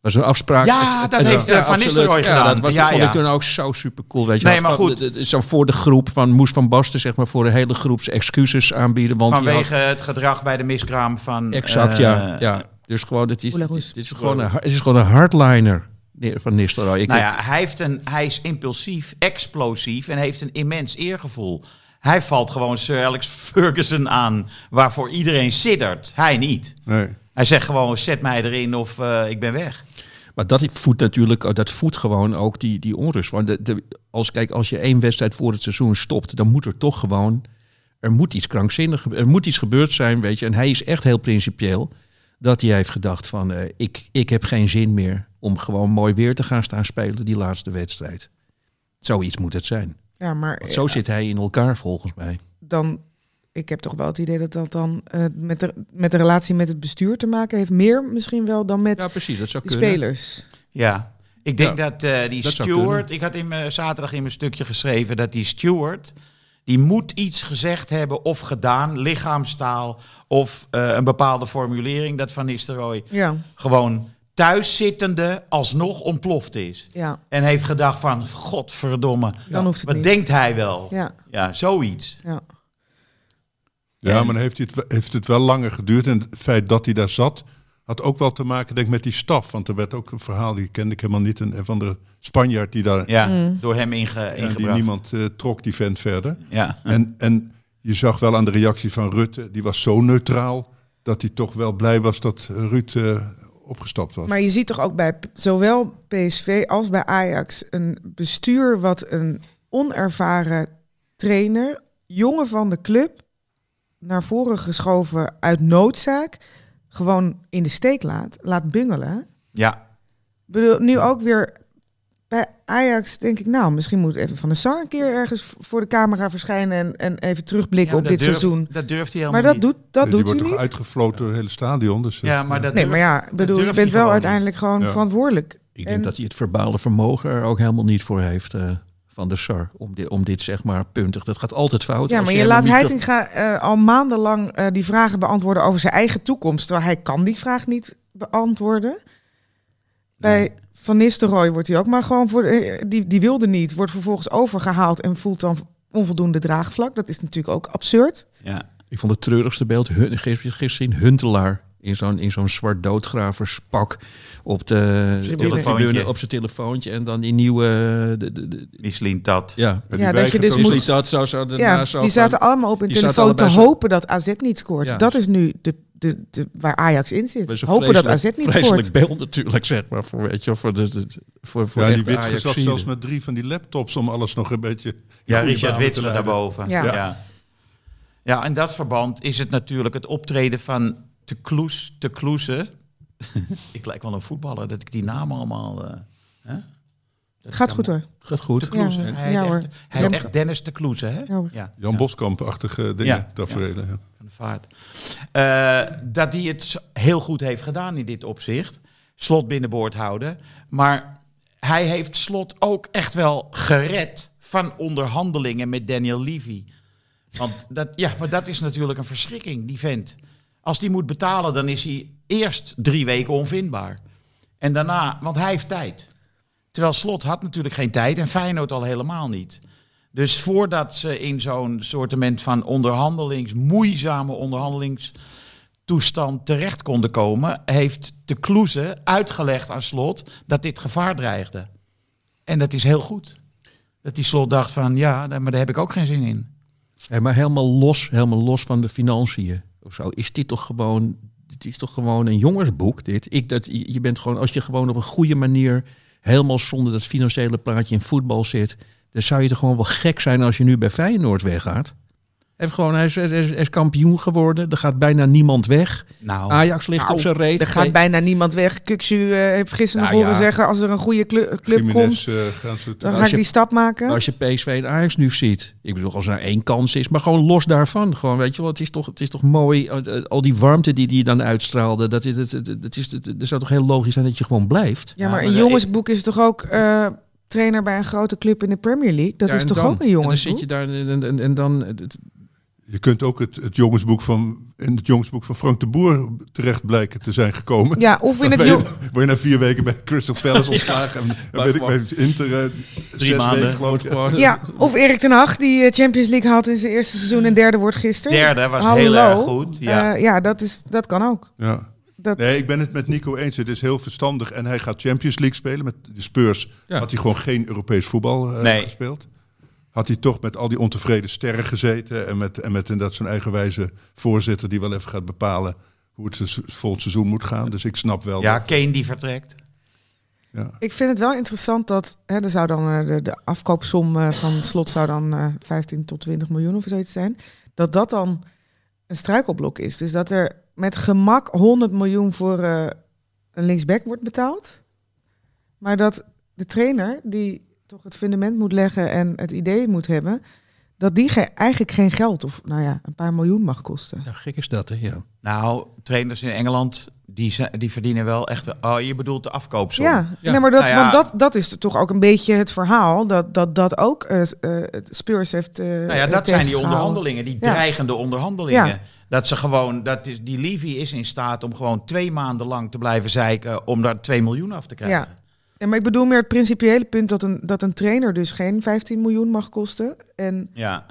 Was een afspraak. Ja, dat heeft, eh, Van. Nistelrooy ja, gedaan. Dat was, Ja, dat vond ja. ik toen ook zo super cool. Weet je Nee, wel. maar Van- goed. Zo voor de groep van moest Van Basten zeg maar voor de hele groep excuses aanbieden. Want Vanwege had- het gedrag bij de miskraam van... exact, ja, ja. Dus gewoon, het is, het is, Roes. het is gewoon een, het is gewoon een hardliner van Nistelrooy. Nou ja, hij, heeft een, hij is impulsief, explosief en heeft een immens eergevoel. Hij valt gewoon Sir Alex Ferguson aan, waarvoor iedereen siddert. Hij niet. Nee. Hij zegt gewoon, zet mij erin of eh, ik ben weg. Maar dat voedt natuurlijk, dat voedt gewoon ook die, die onrust. Want de, de, als, kijk, als je één wedstrijd voor het seizoen stopt, dan moet er toch gewoon, er moet iets krankzinnig, er moet iets gebeurd zijn, weet je. En hij is echt heel principieel dat hij heeft gedacht van, eh, ik, ik heb geen zin meer om gewoon mooi weer te gaan staan spelen die laatste wedstrijd. Zoiets moet het zijn. Ja, maar Want zo zit hij in elkaar volgens mij. dan, ik heb toch wel het idee dat dat dan eh, met, de, met de relatie met het bestuur te maken heeft. Meer misschien wel dan met Ja, precies, dat zou de kunnen. spelers. Ja, ik denk Ja, dat eh, die dat zou steward, ik had in mijn, zaterdag in mijn stukje geschreven dat die steward, die moet iets gezegd hebben of gedaan, lichaamstaal of eh, een bepaalde formulering, dat Van Nistelrooy Ja, gewoon thuiszittende alsnog ontploft is. ja, En heeft gedacht van, godverdomme, dan hoeft het wat niet. denkt hij wel? Ja, Ja, zoiets. ja. Ja, maar dan heeft, het, heeft het wel langer geduurd. En het feit dat hij daar zat, had ook wel te maken denk ik, met die staf. Want er werd ook een verhaal, die kende ik helemaal niet, een, een van de Spanjaard die daar... Ja, Mm. door hem inge, en die ingebracht. niemand eh, trok die vent verder. Ja. En, en je zag wel aan de reactie van Rutte, die was zo neutraal, dat hij toch wel blij was dat Ruud eh, opgestapt was. Maar je ziet toch ook bij zowel PSV als bij Ajax een bestuur wat een onervaren trainer, jongen van de club, naar voren geschoven uit noodzaak, gewoon in de steek laat, laat bungelen. ja. Bedoel, nu ook weer bij Ajax denk ik, nou, misschien moet even Van de Sar een keer ergens voor de camera verschijnen en, en even terugblikken Ja, op dat dit durft- seizoen. Dat durft hij Maar helemaal dat niet. doet, dat die doet wordt u toch niet. uitgefloten door het hele stadion. Dus, eh, Ja, maar dat Nee, durft- maar ja, bedoel, je bent wel gewoon uiteindelijk gewoon Ja. verantwoordelijk. Ik En- denk dat hij het verbale vermogen er ook helemaal niet voor heeft eh, van de SAR. Om dit, om dit zeg maar puntig. Dat gaat altijd fout. Ja, maar je helemaal laat Heitinga eh, al maandenlang eh, die vragen beantwoorden over zijn eigen toekomst. Terwijl hij kan die vraag niet beantwoorden. Bij Van Nistelrooy wordt hij ook maar gewoon voor... eh, die, die wilde niet, wordt vervolgens overgehaald en voelt dan onvoldoende draagvlak. Dat is natuurlijk ook absurd. Ja. Ik vond het treurigste beeld hun- gisteren gisteren Huntelaar in zo'n in zo'n zwart doodgraverspak op de Tribune. telefoontje, op zijn telefoontje en dan die nieuwe de, de, dat. ja. dat je dus moet- zou zo Ja, zo die zaten allemaal op hun telefoon te hopen dat AZ niet scoort. Ja. Dat is nu de, de, de, waar Ajax in zit. Hopen dat AZ vreselijk- niet vreselijk scoort. beeld natuurlijk, zeg maar, voor, weet je, voor, de, de- voor, voor ja, die zat Ajaxiden. zelfs met drie van die laptops om alles nog een beetje... Ja, Richard leiden. daarboven. Ja. Ja. Ja. Ja. in dat verband is het natuurlijk het optreden van Te Kloes, Te Kloeze. <laughs> ik lijk wel een voetballer dat ik die naam allemaal... eh, hè? Dat Gaat goed hoor. Gaat goed. Te. Ja, hij ja, hoor. echt, hij echt Dennis Te Kloeze, hè? Ja. Jan Ja. Boskamp-achtige dingen, Ja, tafereelen. ja. van de vaart. Eh, dat hij het heel goed heeft gedaan in dit opzicht. Slot binnenboord houden. Maar hij heeft Slot ook echt wel gered van onderhandelingen met Daniel Levy. Want dat, ja, maar dat is natuurlijk een verschrikking, die vent. Als die moet betalen, dan is hij eerst drie weken onvindbaar. En daarna, want hij heeft tijd. Terwijl Slot had natuurlijk geen tijd en Feyenoord al helemaal niet. Dus voordat ze in zo'n soortement van onderhandelings, moeizame onderhandelingstoestand terecht konden komen, heeft de Kloeze uitgelegd aan Slot dat dit gevaar dreigde. En dat is heel goed. Dat die Slot dacht van, ja, maar daar heb ik ook geen zin in. Hey, maar helemaal los, helemaal los van de financiën of is dit toch gewoon, dit is toch gewoon een jongensboek dit? Ik, dat, je je bent gewoon, als je gewoon op een goede manier, helemaal zonder dat financiële plaatje in voetbal zit, dan zou je toch gewoon wel gek zijn als je nu bij Feyenoord weggaat. Hij, heeft gewoon, hij, is, hij is- hij is kampioen geworden, er gaat bijna niemand weg. Nou, Ajax ligt Nou, op zijn reet. Er gaat bijna niemand weg. Kuksu eh heeft gisteren Nou nog horen ja. zeggen... als er een goede clu- club komt, eh, ze dan ga ik je- die stap maken. Als je PSV en Ajax nu ziet, ik bedoel als er één kans is, maar gewoon los daarvan, gewoon weet je wel, het is toch, het is toch mooi, eh, al die warmte die die dan uitstraalde, dat is, het, het, het is, het, het zou toch heel logisch zijn dat je gewoon blijft. ja, maar een jongensboek is toch ook eh, trainer bij een grote club in de Premier League? Dat Ja, is toch dan? ook een En dan zit je daar en, en, en, en dan, het- Je kunt ook het, het jongensboek van, in het jongensboek van Frank de Boer terecht blijken te zijn gekomen. Ja, of in het jong... word je na vier weken bij Crystal Palace <laughs> ontslagen. En dan Maar weet ik bij Inter eh, zes maanden. weken geloof ik. Ja, of Erik ten Hag, die eh, Champions League had in zijn eerste seizoen en derde wordt gisteren. derde was Hallo. heel erg goed. Ja. Eh, ja dat, is, dat kan ook. Ja. Dat, Nee, ik ben het met Nico eens. Het is heel verstandig. En hij gaat Champions League spelen. Met de Spurs Ja. had hij gewoon geen Europees voetbal eh, Nee. gespeeld. Had hij toch met al die ontevreden sterren gezeten. En met, en met inderdaad zo'n eigenwijze voorzitter die wel even gaat bepalen hoe het volgend seizoen moet gaan. Dus ik snap wel. ja, dat- Kane die vertrekt. ja. Ik vind het wel interessant dat hè, er zou dan, eh, de, de afkoopsom eh, van slot zou dan eh 15 tot 20 miljoen of zoiets zijn. Dat dat dan een struikelblok is. Dus dat er met gemak 100 miljoen voor eh, een linksback wordt betaald. Maar dat de trainer, die toch het fundament moet leggen en het idee moet hebben, dat die ge- eigenlijk geen geld of nou ja, een paar miljoen mag kosten. Ja, gek is dat, hè? Ja. Nou, trainers in Engeland, die, die verdienen wel echt... Oh, je bedoelt de afkoopsom. Ja, Ja. Nee, maar dat, Nou ja. want dat, dat is toch ook een beetje het verhaal. Dat dat, dat ook eh eh, het Spurs heeft. eh, Nou ja, dat zijn die onderhandelingen, die Ja. dreigende onderhandelingen. Ja. Dat ze gewoon, dat is, die Levy is in staat om gewoon twee maanden lang te blijven zeiken om daar 2 miljoen af te krijgen. Ja. Maar ik bedoel meer het principiële punt dat een, dat een trainer dus geen 15 miljoen mag kosten. En Ja.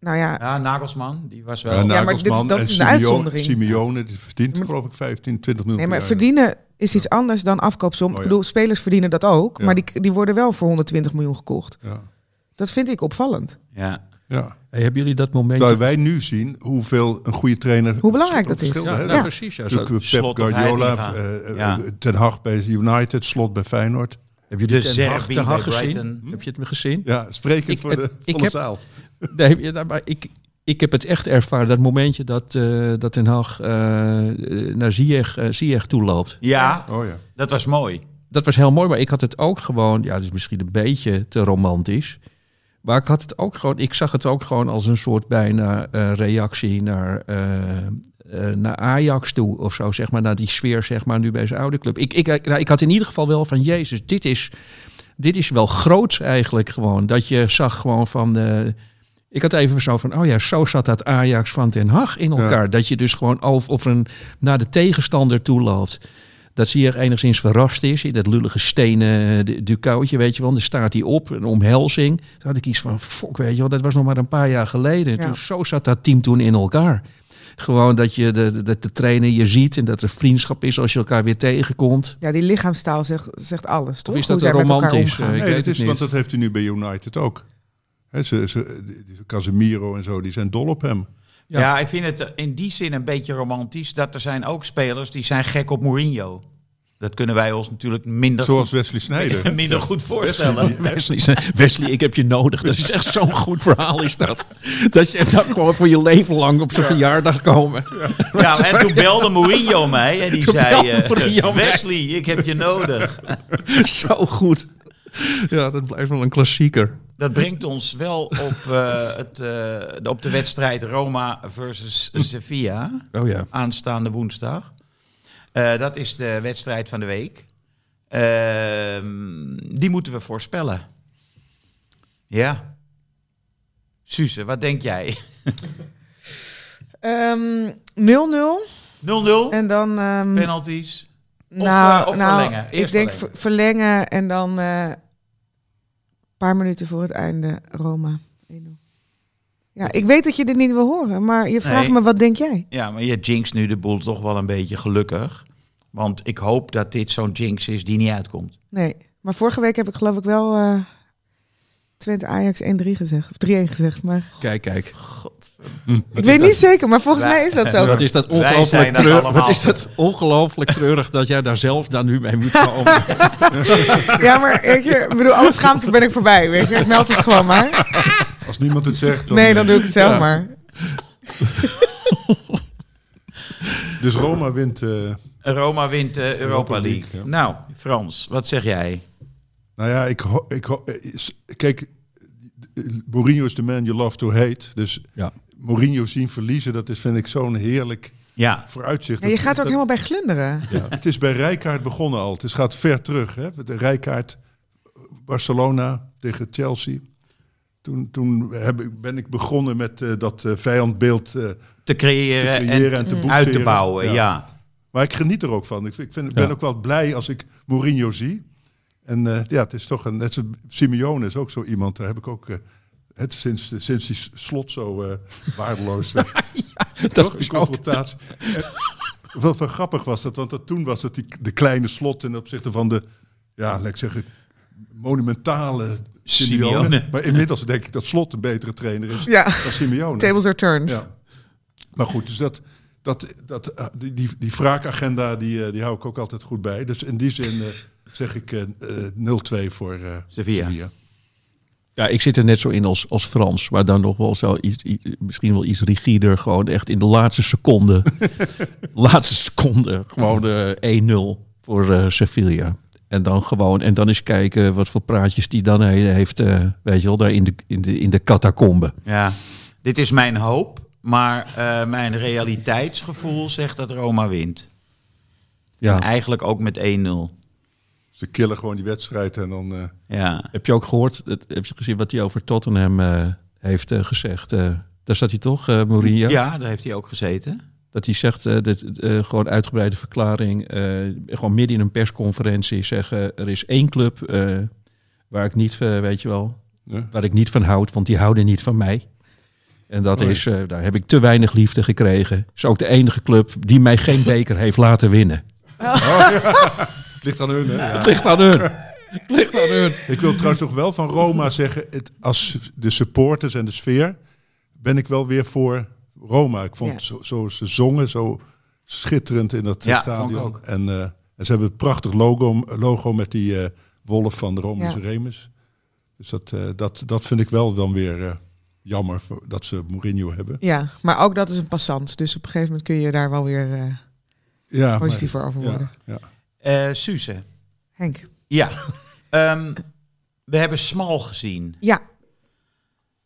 nou ja, Ja, Nagelsman, die was wel... Ja, maar dit- dat is een Simeone- uitzondering. Simeone, die verdient geloof ik 15, 20 miljoen nee, maar verdienen is iets anders dan afkoopsom. Oh, ja. Ik bedoel, spelers verdienen dat ook, Ja. maar die, die worden wel voor 120 miljoen gekocht. Ja. Dat vind ik opvallend. Ja. Ja. Hey, hebben jullie dat moment... Terwijl wij nu zien hoeveel een goede trainer... Hoe belangrijk dat is. ja, nou, precies. Ja, zo. Pep Slot of Guardiola, eh, Ja. eh, Ten Hag bij United, Slot bij Feyenoord. Heb je De Ten Hag, Serbi Ten Hag gezien? Brighton. Heb je het me gezien? Ja, sprekend Ik- voor het- de ik heb- zaal. <laughs> Nee, nou, maar ik, ik heb het echt ervaren. Dat momentje dat, eh dat Ten Hag eh, naar Ziyech, eh, Ziyech toe loopt. ja, Oh ja. dat was mooi. Dat was heel mooi, maar ik had het ook gewoon... Ja, dat is misschien een beetje te romantisch. Maar ik had het ook gewoon... Ik zag het ook gewoon als een soort bijna eh, reactie naar, eh, eh, naar Ajax toe. Of zo, zeg maar. Naar die sfeer, zeg maar, nu bij zijn oude club. Ik, ik, nou, ik had in ieder geval wel van... Jezus, dit is, dit is wel groots eigenlijk gewoon. Dat je zag gewoon van... ik had even zo van, oh ja, zo zat dat Ajax van Den Haag in elkaar. Dat je dus gewoon over, over een, naar de tegenstander toe loopt. Dat zie je enigszins verrast is in dat lullige stenen du- ducoutje, weet je wel. Dan staat hij op, een omhelzing. Toen had ik iets van, fok, weet je wel, dat was nog maar een paar jaar geleden. Ja. Toen, zo zat dat team toen in elkaar. Gewoon dat je de, de, de trainer je ziet en dat er vriendschap is als je elkaar weer tegenkomt. Ja, die lichaamstaal zegt, zegt alles, toch? is Hoe dat zij met elkaar romantisch, omgaan. eh, Ik Nee, weet dat is, want niet. dat heeft hij nu bij United ook. Hè, ze, ze, Casemiro en zo, die zijn dol op hem. Ja. Ja. ik vind het in die zin een beetje romantisch dat er zijn ook spelers die zijn gek op Mourinho. Dat kunnen wij ons natuurlijk minder, Zoals Wesley Sneijder. <laughs> minder goed voorstellen. Wesley, <laughs> Wesley, ik heb je nodig. Dat is echt zo'n goed verhaal is dat. Dat je dan gewoon voor je leven lang op zijn verjaardag komen. Ja, en toen belde Mourinho mij en die Toen zei... eh. Wesley, ik heb je nodig. <laughs> Zo goed. Ja, dat blijft wel een klassieker. Dat brengt ons wel op, eh, <laughs> het, eh, op de wedstrijd Roma versus Sevilla. Oh ja. aanstaande woensdag. Eh, dat is de wedstrijd van de week. Ehm, die moeten we voorspellen. Ja. Suze, wat denk jij? 0-0? Ehm, 0-0 en dan... ehm, Penalties? nou, eh, of nou, verlengen? Ik denk verlengen. ver- verlengen en dan eh, paar minuten voor het einde Roma. 1-0. Ja, ik weet dat je dit niet wil horen, maar je vraagt Nee. me, wat denk jij? Ja, maar je jinx nu de boel toch wel een beetje gelukkig. Want ik hoop dat dit zo'n jinx is die niet uitkomt. Nee, maar vorige week heb ik geloof ik wel eh Twente Ajax 1-3 gezegd. Of 3-1 gezegd, maar Kijk, kijk. ik weet niet zeker, maar volgens Wij- mij is dat zo. Wat is dat ongelooflijk treurig. Wat is dat ongelooflijk treurig dat jij daar zelf dan nu mee moet komen. <laughs> Ja, maar weet je, ik bedoel, alle schaamte ben ik voorbij, weet je. Ik meld het gewoon maar. Als niemand het zegt, dan... Nee, dan doe ik het zelf maar. Dus Roma wint... eh, Roma wint de Europa, Europa League. League, ja. Nou, Frans, wat zeg jij? Nou ja, ik, ik eh, Kijk, Mourinho is the man you love to hate. Dus Ja. Mourinho zien verliezen, dat is, vind ik zo'n heerlijk Ja, vooruitzicht. Ja, je Dat- gaat er ook dat- helemaal bij glunderen. Ja, het is bij Rijkaard begonnen al. Het is- gaat ver terug. Hè? De Rijkaard, Barcelona tegen Chelsea. Toen, toen heb ik, ben ik begonnen met eh, dat eh, vijandbeeld eh, te creëren, te creëren en, en, te uit boetseren. te bouwen, ja. Maar ik geniet er ook van. Ik, ik vind, ben Ja. ook wel blij als ik Mourinho zie. En eh, ja, het is toch een... Net zo, Simeone is ook zo iemand. Daar heb ik ook... eh, het, sinds, sinds die slot zo eh, waardeloos... <laughs> Dat toch, die is confrontatie. <laughs> Wat wel grappig was dat, want dat, toen was het die, de kleine slot ten opzichte van de, ja, laat ik zeggen, monumentale Simeone. Simeone. Maar inmiddels denk ik dat slot een betere trainer is Ja, dan Simeone. tables are turned. Ja. Maar goed, dus dat, dat, dat, die, die, die wraakagenda, die, die hou ik ook altijd goed bij. Dus in die zin zeg ik eh, eh, 0-2 voor eh Sevilla. Sevilla. Ja, ik zit er net zo in als, als Frans, maar dan nog wel zo iets, misschien wel iets rigider. Gewoon echt in de laatste seconde. <laughs> laatste seconde. Gewoon eh 1-0 voor eh, Sevilla. En dan gewoon, en dan eens kijken wat voor praatjes die dan he- heeft, eh, weet je wel, daar in de, in de, in de catacombe. Ja, dit is mijn hoop, maar eh, mijn realiteitsgevoel zegt dat Roma wint. En Ja. eigenlijk ook met 1-0. Ze killen gewoon die wedstrijd en dan... eh, Ja. Heb je ook gehoord, het- heb je gezien wat hij over Tottenham eh, heeft eh, gezegd? Eh, daar staat hij toch, eh Mourinho? ja, daar heeft hij ook gezeten. Dat hij zegt, eh, dat, eh, gewoon uitgebreide verklaring, eh, gewoon midden in een persconferentie zeggen, er is één club eh, waar ik niet, weet je wel, ja. waar ik niet van houd, want die houden niet van mij. En dat Oh, is, eh, daar heb ik te weinig liefde gekregen. Is ook de enige club die mij geen beker heeft laten winnen. Het ligt aan hun, hè? Het ligt aan hun. Het ligt aan hun. Ik wil trouwens nog wel van Roma zeggen, het, als de supporters en de sfeer, ben ik wel weer voor Roma. Ik vond Ja. zo, zo ze zongen, zo schitterend in dat eh, Ja, stadion. vond ik ook. En, eh, en ze hebben een prachtig logo, logo met die eh, wolf van de Romeins Ja. Remus. Dus dat, eh, dat, dat vind ik wel dan weer eh, jammer voor- dat ze Mourinho hebben. Ja, maar ook dat is een passant. Dus op een gegeven moment kun je daar wel weer eh, Ja, positiever over ja, worden. ja. Eh Suze. Henk. Ja. <laughs> Ehm, we hebben Smal gezien. Ja.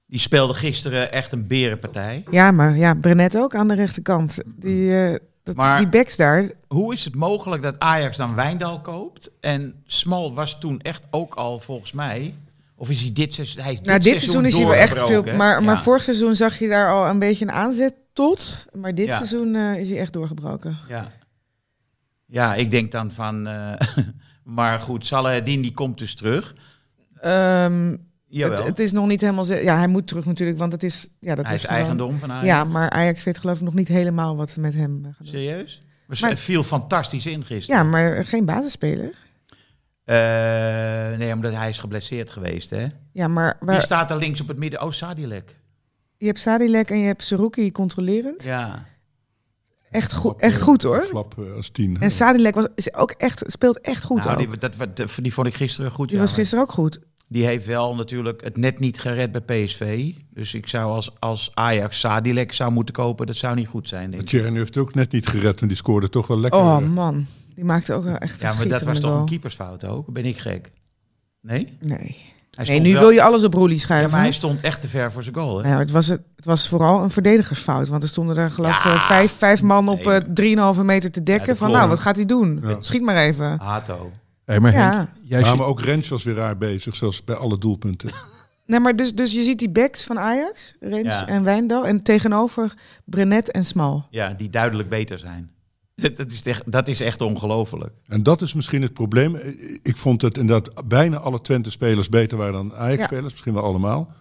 Die speelde gisteren echt een berenpartij. ja, maar ja, Brenet ook aan de rechterkant. Die, eh, dat, Maar- die backs daar, Hoe is het mogelijk dat Ajax dan Wijndal koopt? En Smal was toen echt ook al volgens mij. Of is hij dit seizoen? Hij is dit, nou, dit seizoen is hij wel echt veel. Maar, maar Ja. vorig seizoen zag je daar al een beetje een aanzet tot. Maar dit Ja. seizoen eh, is hij echt doorgebroken. Ja. Ja, ik denk dan van. eh, <laughs> maar goed, Salahadin die komt dus terug. Jawel. het, het is nog niet helemaal. Ja, hij moet terug natuurlijk, want het is. Ja, dat hij is is gewoon- eigendom van Ajax. Ja, maar Ajax weet geloof ik nog niet helemaal wat ze met hem gaan doen. Serieus? Maar het viel fantastisch in gisteren. Ja, maar geen basisspeler. Eh, nee, omdat hij is geblesseerd geweest, hè? Ja, maar Wie waar, staat er links op het midden? Oh, Sadilek. je hebt Sadilek en je hebt Seruki controlerend. Ja. Echt, goed, Flap, echt eh, goed hoor. Flap eh, als tien. En Sadilek was, is ook echt, speelt echt goed. nou, die, dat, wat- die, vond ik gisteren goed. Die ja. was gisteren ook goed. Die heeft wel natuurlijk het net niet gered bij PSV. Dus ik zou als, als Ajax Sadilek zou moeten kopen, dat zou niet goed zijn, denk ik. Heeft het ook net niet gered, en die scoorde toch wel lekker. Oh eh, man, die maakte ook wel echt een Ja, maar dat was toch een keepersfout ook? Ben ik gek? Nee? Nee. Nee, nu wel- wil je alles op Roelie Ja, schuiven. maar hij stond echt te ver voor zijn goal, hè? Nou, het, was, het was vooral een verdedigersfout. Want er stonden er geloof ik Ja. eh, vijf, vijf man op Nee. eh 3,5 meter te dekken. Ja, de van nou, wat gaat hij doen? Ja. Schiet maar even. Hato. Hey, maar Ja. Henk, jij Ja, zit- maar ook Rens was weer raar bezig, zoals bij alle doelpunten. <laughs> Nee, maar dus, dus je ziet die backs van Ajax, Rens Ja. en Wijndal. En tegenover Brenet en Smal. Ja, die duidelijk beter zijn. Dat is echt, dat is echt ongelooflijk. En dat is misschien het probleem. Ik vond het inderdaad bijna alle Twente-spelers beter waren dan Ajax-spelers. Misschien wel allemaal.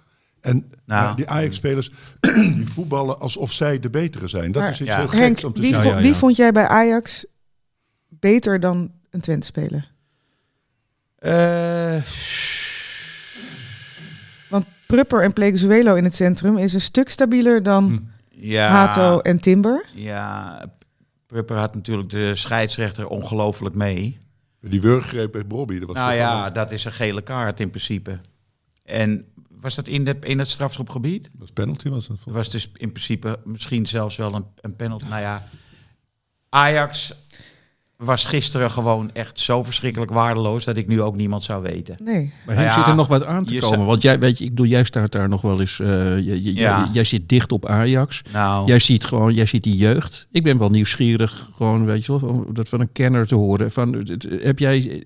En Nou. die Ajax-spelers <clears throat> die voetballen alsof zij de betere zijn. Dat Maar- is iets Ja. heel geks Henk, om te wie, zien. Ja, vo- ja, wie ja. vond jij bij Ajax beter dan een Twente-speler? Eh, Want Prupper en Pleguezuelo in het centrum is een stuk stabieler dan Hm. ja, Hato en Timber. Ja, Prupper had natuurlijk de scheidsrechter ongelooflijk mee. Die wurggreep bij Bobby. Dat was Nou ja, dat is een gele kaart in principe. En was dat in, de, in het strafschopgebied? dat was penalty was dat. Dat was dus in principe misschien zelfs wel een, een penalty. Nou ja, Ajax was gisteren gewoon echt zo verschrikkelijk waardeloos dat ik nu ook niemand zou weten. Nee. Maar Henk, ja, zit er nog wat aan te komen? Want jij, weet je, ik bedoel, jij staat daar nog wel eens. eh, Ja. jij, jij zit dicht op Ajax. Nou, Jij ziet gewoon, jij ziet die jeugd. Ik ben wel nieuwsgierig, gewoon, weet je wel, om dat van een kenner te horen. Van, het- heb jij,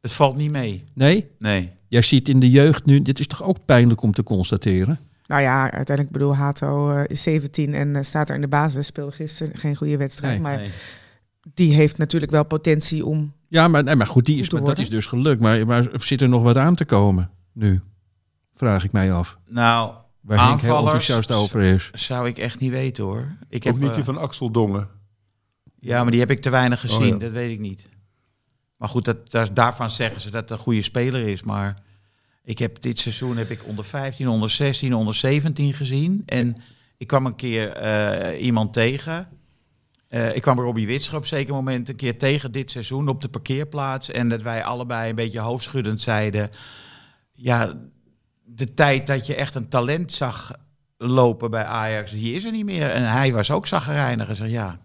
het valt niet mee. nee? Nee. Jij ziet in de jeugd nu, dit is toch ook pijnlijk om te constateren? Nou ja, uiteindelijk bedoel Hato eh, is 17 en eh, staat er in de basis. Speelde gisteren geen goede wedstrijd. Nee, maar nee. Die heeft natuurlijk wel potentie om... Ja, maar, nee, maar goed, die is, maar dat is dus gelukt. Maar, maar zit er nog wat aan te komen nu? Vraag ik mij af. Nou, Waar Henk heel Aanvallers- enthousiast over is. zou ik echt niet weten hoor. Ik Ook heb, niet eh, die van Axel Dongen. Ja, maar die heb ik te weinig gezien. Oh, ja. Dat weet ik niet. Maar goed, dat, dat- daarvan zeggen ze dat het een goede speler is. Maar ik heb dit seizoen heb ik onder 15, onder 16, onder 17 gezien. En ik kwam een keer eh, iemand tegen. Eh, ik kwam Robbie Witscher op een zeker moment een keer tegen dit seizoen op de parkeerplaats. En dat wij allebei een beetje hoofdschuddend zeiden... Ja, de tijd dat je echt een talent zag lopen bij Ajax, die is er niet meer. En hij was ook zaggerijnig. En zei, ja,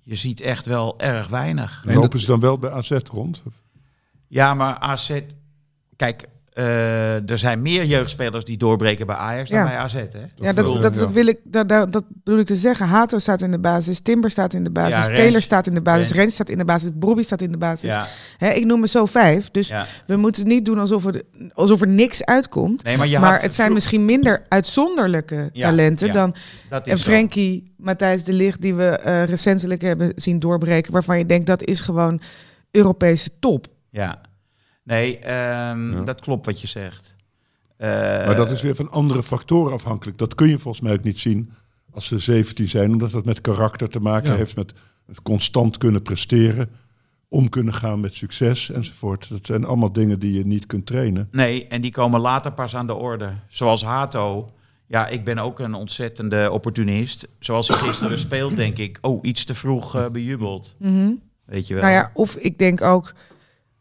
je ziet echt wel erg weinig. En Lopen ze dan wel bij AZ rond? Ja, maar AZ... Kijk, eh, er zijn meer jeugdspelers die doorbreken bij Ajax dan bij AZ, hè? Ja, dat, dat, wil ik, dat, dat, dat bedoel ik te zeggen. Hato staat in de basis, Timber staat in de basis, Ja. Taylor staat in de basis, Rens. Rens staat in de basis, Bobby staat in de basis. Ja, Hè, ik noem er zo vijf. Dus ja. we moeten niet doen alsof er, alsof er niks uitkomt. Nee, maar je maar had het zijn misschien minder uitzonderlijke talenten ja, dan en zo. Frenkie, Matthijs de Ligt, die we eh, recentelijk hebben zien doorbreken, waarvan je denkt dat is gewoon Europese top. Ja. Nee, ehm, Ja. dat klopt wat je zegt. Eh, Maar dat is weer van andere factoren afhankelijk. Dat kun je volgens mij ook niet zien als ze 17 zijn, omdat dat met karakter te maken Ja. heeft, met constant kunnen presteren, om kunnen gaan met succes enzovoort. Dat zijn allemaal dingen die je niet kunt trainen. Nee, en die komen later pas aan de orde. Zoals Hato. Ja, ik ben ook een ontzettende opportunist. Zoals hij gisteren speelt, denk ik. Oh, iets te vroeg eh, bejubeld. Mhm. Weet je wel. Nou ja, of ik denk ook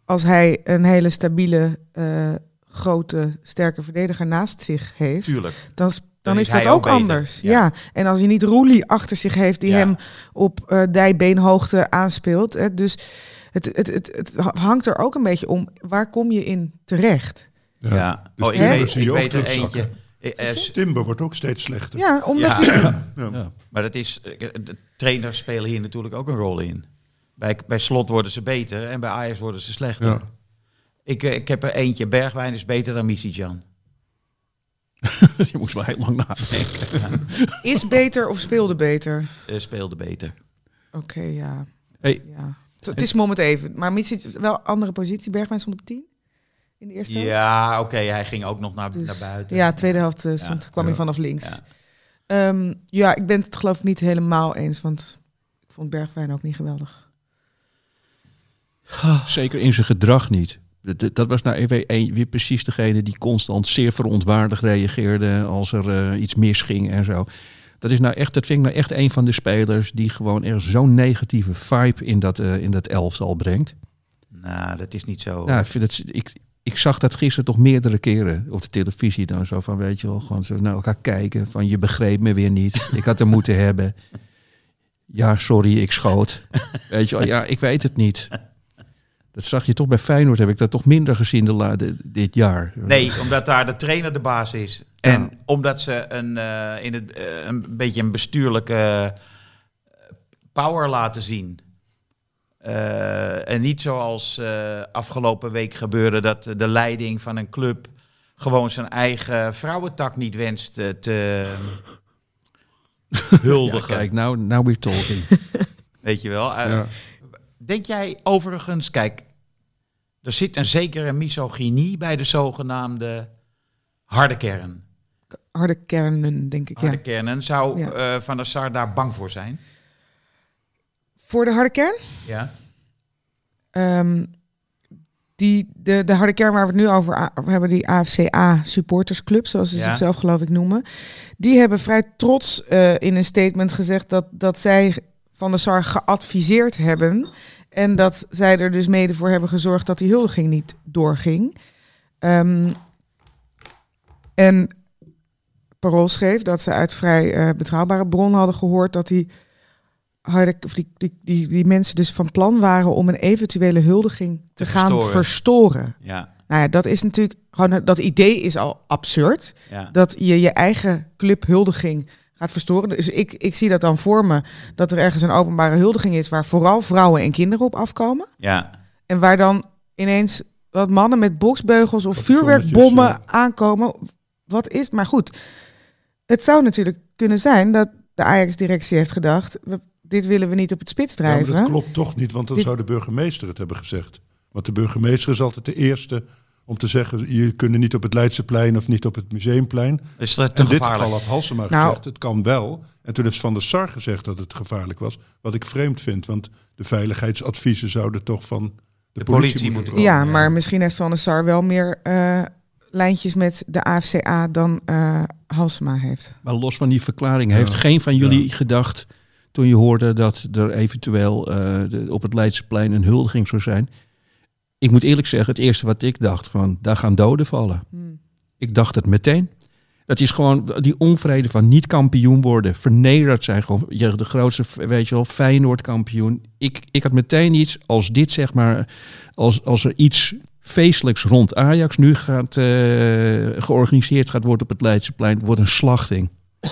als hij een hele stabiele, eh, grote, sterke verdediger naast zich heeft, Tuurlijk. dan, dan, Dan is dat ook anders. ja. Ja. en als hij niet Roelie achter zich heeft die Ja. hem op eh dijbeenhoogte aanspeelt. Hè, dus het, het, het, het hangt er ook een beetje om, waar kom je in terecht? Ja. Dus Oh, ik weet, zie ik je ook weet er eentje. Eh, Timber wordt ook steeds slechter. Ja, omdat Ja. Maar dat is, de trainers spelen hier natuurlijk ook een rol in. Bij, bij Slot worden ze beter en bij Ajax worden ze slechter. Ja. Ik, eh, ik heb er eentje. Bergwijn is beter dan Missy-Jan. <laughs> Je moest wel heel lang nadenken. Is beter of speelde beter? Eh, speelde beter. Oké, ja. Hey, ja. Het- is moment even. Maar Mitsy wel andere positie. Bergwijn stond op 10 in de eerste helft. Ja, oké. hij ging ook nog naar, Dus- naar buiten. Ja, tweede helft eh, stond, Ja. kwam hij Ja. vanaf links. Ja. Ja. ja, ik ben het geloof ik niet helemaal eens, want ik vond Bergwijn ook niet geweldig. Zeker in zijn gedrag niet. Dat- Dat, dat was nou even een, weer precies degene die constant zeer verontwaardigd reageerde als er eh, iets misging en zo. Dat, is nou echt, dat vind ik nou echt een van de spelers die gewoon er zo'n negatieve vibe in dat, eh, in dat elftal brengt. Nou, dat is niet zo. Nou, ik, vind het, ik, ik zag dat gisteren toch meerdere keren op de televisie dan zo van, weet je wel, gewoon zo naar elkaar kijken van je begreep me weer niet. <laughs> Ik had hem moeten hebben. Ja, sorry, ik schoot. Weet je wel, ja, ik weet het niet. Dat zag je toch bij Feyenoord, heb ik dat toch minder gezien de, la- de- dit jaar. Nee, omdat daar de trainer de baas is. En omdat ze een, eh, in het, eh, een beetje een bestuurlijke eh, power laten zien. En niet zoals afgelopen week gebeurde dat de leiding van een club gewoon zijn eigen vrouwentak niet wenst te <laughs> Ja, huldigen. kijk, nou, now we're talking. <laughs> Weet je wel? Ja. Denk jij overigens, kijk, er zit een zekere misogynie bij de zogenaamde harde kern. Harde kernen, denk ik. Harde Ja. kernen. Zou Ja. eh, Van der Sar daar bang voor zijn? Voor de harde kern? Ja. Ehm, die, de, de harde kern waar we het nu over hebben, die AFCA supportersclub, zoals ze Ja. zichzelf geloof ik noemen, die hebben vrij trots eh, in een statement gezegd dat, dat zij Van der Sar geadviseerd hebben en dat zij er dus mede voor hebben gezorgd dat die huldiging niet doorging. Ehm, en Parool schreef dat ze uit vrij eh, betrouwbare bron hadden gehoord dat die, harde, of die, die, die, die mensen dus van plan waren om een eventuele huldiging te, Te gaan verstoren. verstoren. Ja. Nou ja, dat is natuurlijk gewoon dat idee is al absurd. ja. Dat je je eigen clubhuldiging gaat verstoren. Dus ik, ik zie dat dan voor me dat er ergens een openbare huldiging is waar vooral vrouwen en kinderen op afkomen. ja. En waar dan ineens wat mannen met boksbeugels of vuurwerkbommen ja. aankomen. Wat is, maar goed. Het zou natuurlijk kunnen zijn dat de Ajax-directie heeft gedacht, we, dit willen we niet op het spits Ja, maar drijven. dat klopt toch niet, want dan Dit- zou de burgemeester het hebben gezegd. Want de burgemeester is altijd de eerste om te zeggen... je kunt niet op het Leidseplein of niet op het Museumplein. Is dat te In dit gevaarlijk? geval had Halsema Nou- gezegd, het kan wel. En toen heeft Van der Sar gezegd dat het gevaarlijk was. Wat ik vreemd vind, want de veiligheidsadviezen zouden toch van de, De politie, politie moeten komen. ja, ja. maar misschien heeft Van der Sar wel meer eh, lijntjes met de AFCA dan eh Halsema heeft. Maar los van die verklaring, heeft geen van jullie gedacht toen je hoorde dat er eventueel eh, de- op het Leidseplein een huldiging zou zijn? Ik moet eerlijk zeggen, het eerste wat ik dacht, gewoon, daar gaan doden vallen. Hmm. Ik dacht het meteen. Dat is gewoon die onvrede van niet kampioen worden, vernederd zijn. Gewoon je, de grootste, weet je wel, Feyenoord kampioen. Ik, ik had meteen iets als dit, zeg maar, als, als er iets feestelijks rond Ajax nu gaat, eh, georganiseerd gaat worden op het Leidseplein, wordt een slachting.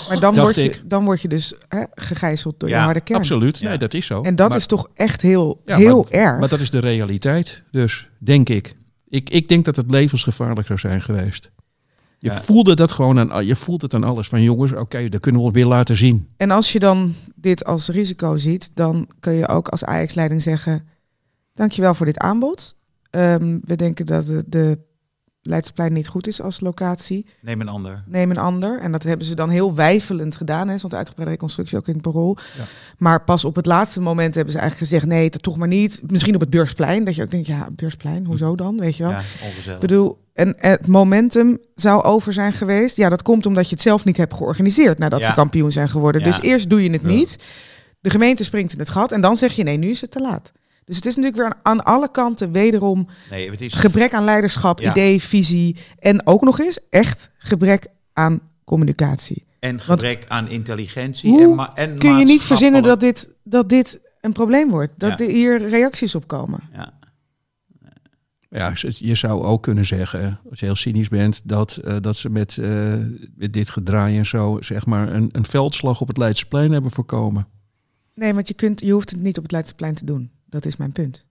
Maar dan word, je, ik. dan word je dus hè, gegijzeld door Ja, je harde kern. Absoluut, Ja. nee, dat is zo. En dat Maar- is toch echt heel, Ja, heel maar- erg. Maar dat is de realiteit, dus denk ik. Ik, ik denk dat het levensgevaarlijk zou zijn geweest. Je Ja. voelde dat gewoon aan, je voelt het aan alles van jongens, oké, dat kunnen we het weer laten zien. En als je dan dit als risico ziet, dan kun je ook als Ajax-leiding zeggen: Dankjewel voor dit aanbod. Ehm, we denken dat de, de Leidseplein niet goed is als locatie. Neem een ander. Neem een ander. En dat hebben ze dan heel wijfelend gedaan. Hè, zo'n uitgebreide reconstructie ook in het parool. Ja. Maar pas op het laatste moment hebben ze eigenlijk gezegd... nee, dat toch maar niet. Misschien op het Beursplein. Dat je ook denkt, ja, Beursplein, hoezo dan? Weet je wel? Ja, ongezellig. Ik bedoel, en het momentum zou over zijn geweest. Ja, dat komt omdat je het zelf niet hebt georganiseerd nadat Ja. ze kampioen zijn geworden. Ja. Dus eerst doe je het niet. De gemeente springt in het gat en dan zeg je nee, nu is het te laat. Dus het is natuurlijk weer aan alle kanten wederom nee, het is gebrek aan leiderschap, Ja. idee, visie en ook nog eens echt gebrek aan communicatie. en gebrek aan intelligentie. Hoe en ma- en Kun je niet verzinnen dat dit, dat dit een probleem wordt? Dat Ja. er hier reacties op komen? Ja. Ja, je zou ook kunnen zeggen, als je heel cynisch bent, dat, eh, dat ze met, eh, met dit gedraai en zo, zeg maar, een, een veldslag op het Leidseplein hebben voorkomen. Nee, want je, kunt, je hoeft het niet op het Leidseplein te doen. Dat is mijn punt.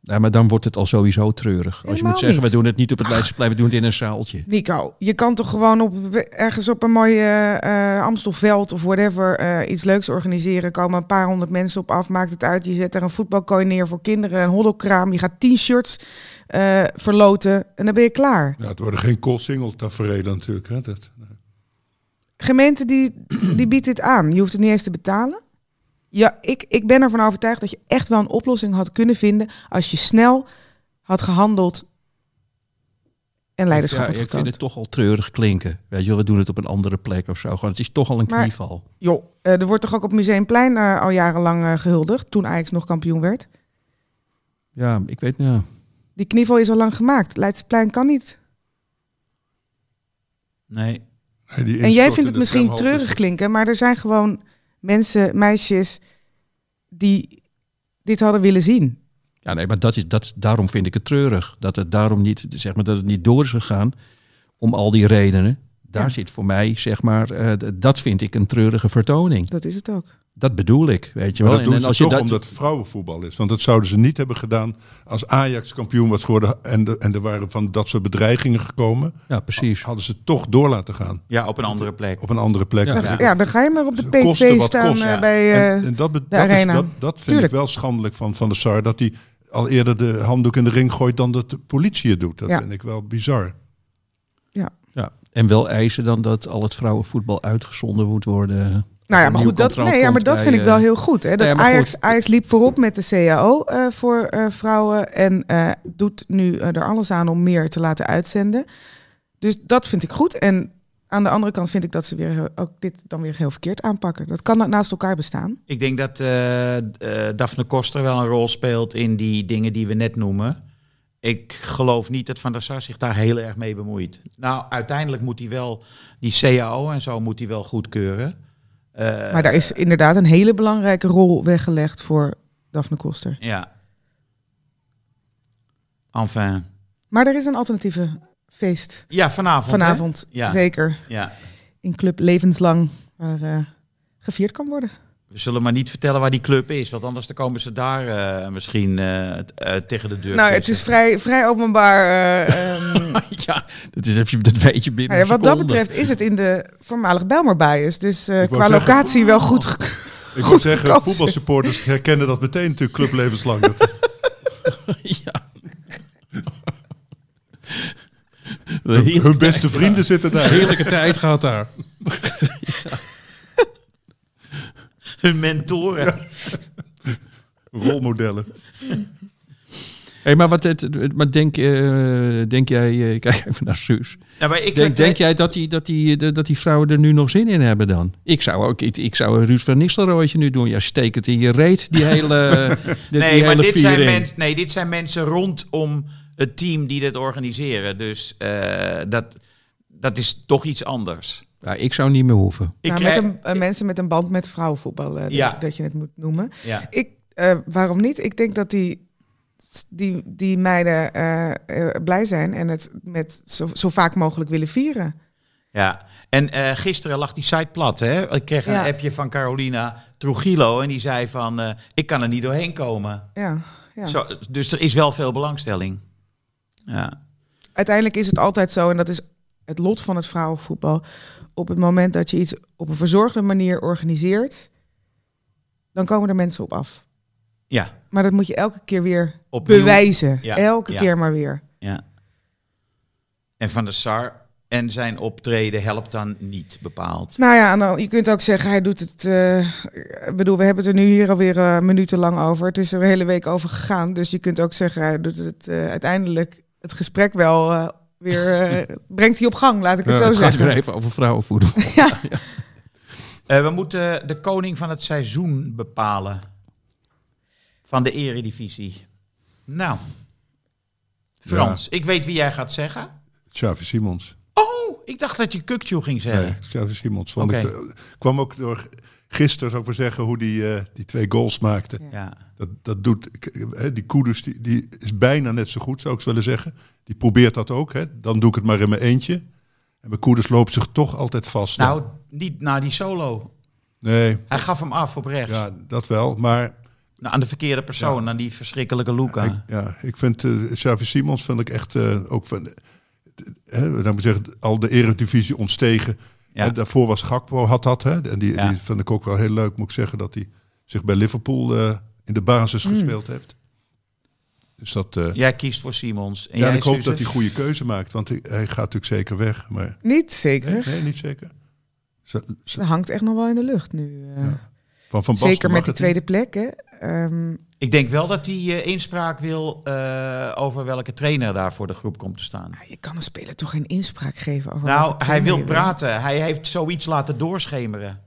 Ja, maar dan wordt het al sowieso treurig. Als je moet zeggen, niet. we doen het niet op het Leidseplein, we doen het in een zaaltje. Nico, je kan toch gewoon op, ergens op een mooi eh, Amstelveld of whatever eh, iets leuks organiseren. Komen een paar honderd mensen op af, maakt het uit. Je zet er een voetbalkooi neer voor kinderen, een hoddelkraam. Je gaat t-shirts eh, verloten en dan ben je klaar. Ja, het worden geen koolsingel tafereelen natuurlijk. Hè? Dat, Gemeente die, die biedt dit aan. Je hoeft het niet eens te betalen. Ja, ik, ik ben ervan overtuigd dat je echt wel een oplossing had kunnen vinden als je snel had gehandeld en leiderschap Ja, had ik vind het toch al treurig klinken. Weet je we doen het op een andere plek of zo. Gewoon, het is toch al een Maar- knieval. Joh, eh, er wordt toch ook op Museumplein eh, al jarenlang eh, gehuldigd, toen Ajax nog kampioen werd. Ja, ik weet, ja. Die knieval is al lang gemaakt. Leidseplein kan niet. Nee. En jij vindt het misschien treurig klinken, maar er zijn gewoon mensen, meisjes, die dit hadden willen zien. Ja, nee, maar dat is, dat, daarom vind ik het treurig. Dat het daarom niet, zeg maar, dat het niet door is gegaan. Om al die redenen. Daar Ja. zit voor mij, zeg maar, eh, dat vind ik een treurige vertoning. Dat is het ook. Dat bedoel ik, weet je Maar wel. dat doen en ze als toch je dat, omdat het vrouwenvoetbal is. Want dat zouden ze niet hebben gedaan als Ajax kampioen was geworden. En, de, en er waren van dat soort bedreigingen gekomen. Ja, precies. Hadden ze toch door laten gaan. Ja, op een andere plek. Op een andere plek. Ja. Dan, Ja. ja, dan ga je maar op de Koste P2 wat staan kost, eh, ja. bij... eh, en, en dat, de dat, is, dat, dat vind Tuurlijk. ik wel schandelijk van Van der Sar. Dat hij al eerder de handdoek in de ring gooit dan dat de politie het doet. Dat Ja. vind ik wel bizar. Ja. En wel eisen dan dat al het vrouwenvoetbal uitgezonden moet worden. Nou ja, maar goed, dat, nee, ja, maar dat bij, vind ik eh, wel heel goed. Hè? Dat nee, Ajax, goed. Ajax liep voorop met de CAO eh, voor eh, vrouwen en eh, doet nu eh, er alles aan om meer te laten uitzenden. Dus dat vind ik goed. En aan de andere kant vind ik dat ze weer ook dit dan weer heel verkeerd aanpakken. Dat kan naast elkaar bestaan. Ik denk dat eh eh, Daphne Koster wel een rol speelt in die dingen die we net noemen. Ik geloof niet dat Van der Sar zich daar heel erg mee bemoeit. Nou, uiteindelijk moet hij wel die CAO en zo moet hij wel goedkeuren. Eh, maar daar is inderdaad een hele belangrijke rol weggelegd voor Daphne Koster. Ja. Enfin. Maar er is een alternatieve feest Ja, vanavond. hè? vanavond. Ja. Zeker. Ja. In Club Levenslang, waar eh, gevierd kan worden. We zullen maar niet vertellen waar die club is, want anders dan komen ze daar eh, misschien eh, eh, tegen de deur. Nou, het is vrij, vrij openbaar. eh, <laughs> ehm, ja, dat, is, dat weet je binnen nou ja, wat dat betreft is het in de voormalig Bijlmerbias. Dus eh, Ik wou qua zeggen- locatie wel goed. ge- Ik Goed moet zeggen, gekozen. voetbalsupporters herkennen dat meteen natuurlijk clublevenslang. Dat, <laughs> ja. hun, hun beste vrienden zitten daar. Heerlijke tijd gaat daar. <laughs> hun mentoren. Rolmodellen. Hey, maar wat het, maar denk, eh, denk jij, eh, ik <laughs> kijk even naar Suus. Ja, maar ik Denk, denk jij dat die, dat, die, dat die vrouwen er nu nog zin in hebben dan? Ik zou ook, ik, ik zou een Ruud van Nistelrooytje nu doen. Ja, steek het in je reet, die <laughs> hele, die, nee, die maar hele dit zijn, mens, nee, dit zijn mensen rondom het team die dit organiseren. Dus eh, dat, dat is toch iets anders. Ja, ik zou niet meer hoeven. Ik Nou, met een, eh, mensen met een band met vrouwenvoetbal, eh, dat- Ja. dat je het moet noemen. ja. Ik, eh, waarom niet? Ik denk dat die, die, die meiden blij zijn en het met zo, zo vaak mogelijk willen vieren. Ja, en eh, gisteren lag die site plat. Hè? Ik kreeg een Ja. appje van Carolina Trujillo en die zei van, eh, ik kan er niet doorheen komen. Ja, ja. Zo, dus er is wel veel belangstelling. Ja, Uiteindelijk is het altijd zo, en dat is het lot van het vrouwenvoetbal. Op het moment dat je iets op een verzorgde manier organiseert, dan komen er mensen op af. ja. Maar dat moet je elke keer weer Opnieuw. bewijzen. Ja, Elke ja. keer maar weer. ja. En Van der Sar en zijn optreden helpt dan niet bepaald. Nou ja, dan, je kunt ook zeggen, hij doet het. eh, ik bedoel, we hebben het er nu hier alweer eh, minutenlang over. Het is er een hele week over gegaan. Dus je kunt ook zeggen, hij doet het eh, uiteindelijk het gesprek wel weer. eh, brengt hij op gang, laat ik het Ja, zo Het gaat zeggen. weer even over vrouwenvoetbal. <laughs> <laughs> Eh, we moeten de koning van het seizoen bepalen. Van de eredivisie. Nou. Frans, ik weet wie jij gaat zeggen. Xavi Simons. Oh, ik dacht dat je Kukju ging zeggen. Nee, Xavi Simons. Vond Oké. ik, eh, kwam ook door gisteren, zou ik maar zeggen, hoe die, eh, die twee goals maakte. Ja. Dat, dat doet, hè, die Koeders, die, die is bijna net zo goed, zou ik willen zeggen. Die probeert dat ook. Hè. Dan doe ik het maar in mijn eentje. En bij Koeders loopt zich toch altijd vast. Nou, niet na die solo. Nee, Hij gaf hem af op rechts. ja, dat wel. Maar Nou, aan de verkeerde persoon, aan die verschrikkelijke Luca. ik, ja, ik vind uh, Xavi Simons vind ik echt eh, ook van... eh, Hè, dan moet ik zeggen, al de eredivisie ontstegen. Ja. Daarvoor was Gakpo, had dat. Hè, en die, Ja. die vind ik ook wel heel leuk, moet ik zeggen, dat hij zich bij Liverpool eh, in de basis Hmm. gespeeld heeft. Dus dat... eh, Jij kiest voor Simons. En ja, en ik hoop Suze? dat hij goede keuze maakt, want hij, hij gaat natuurlijk zeker weg. Maar Niet zeker. nee, nee, niet zeker. Zo- Dat hangt echt nog wel in de lucht nu. eh. Ja. Van Van Basten Zeker mag met de het tweede plek. Hè. Ehm, Ik denk wel dat hij eh, inspraak wil eh, over welke trainer daar voor de groep komt te staan. nou, je kan een speler toch geen inspraak geven over. Nou, welke hij wil praten. Hij heeft zoiets laten doorschemeren.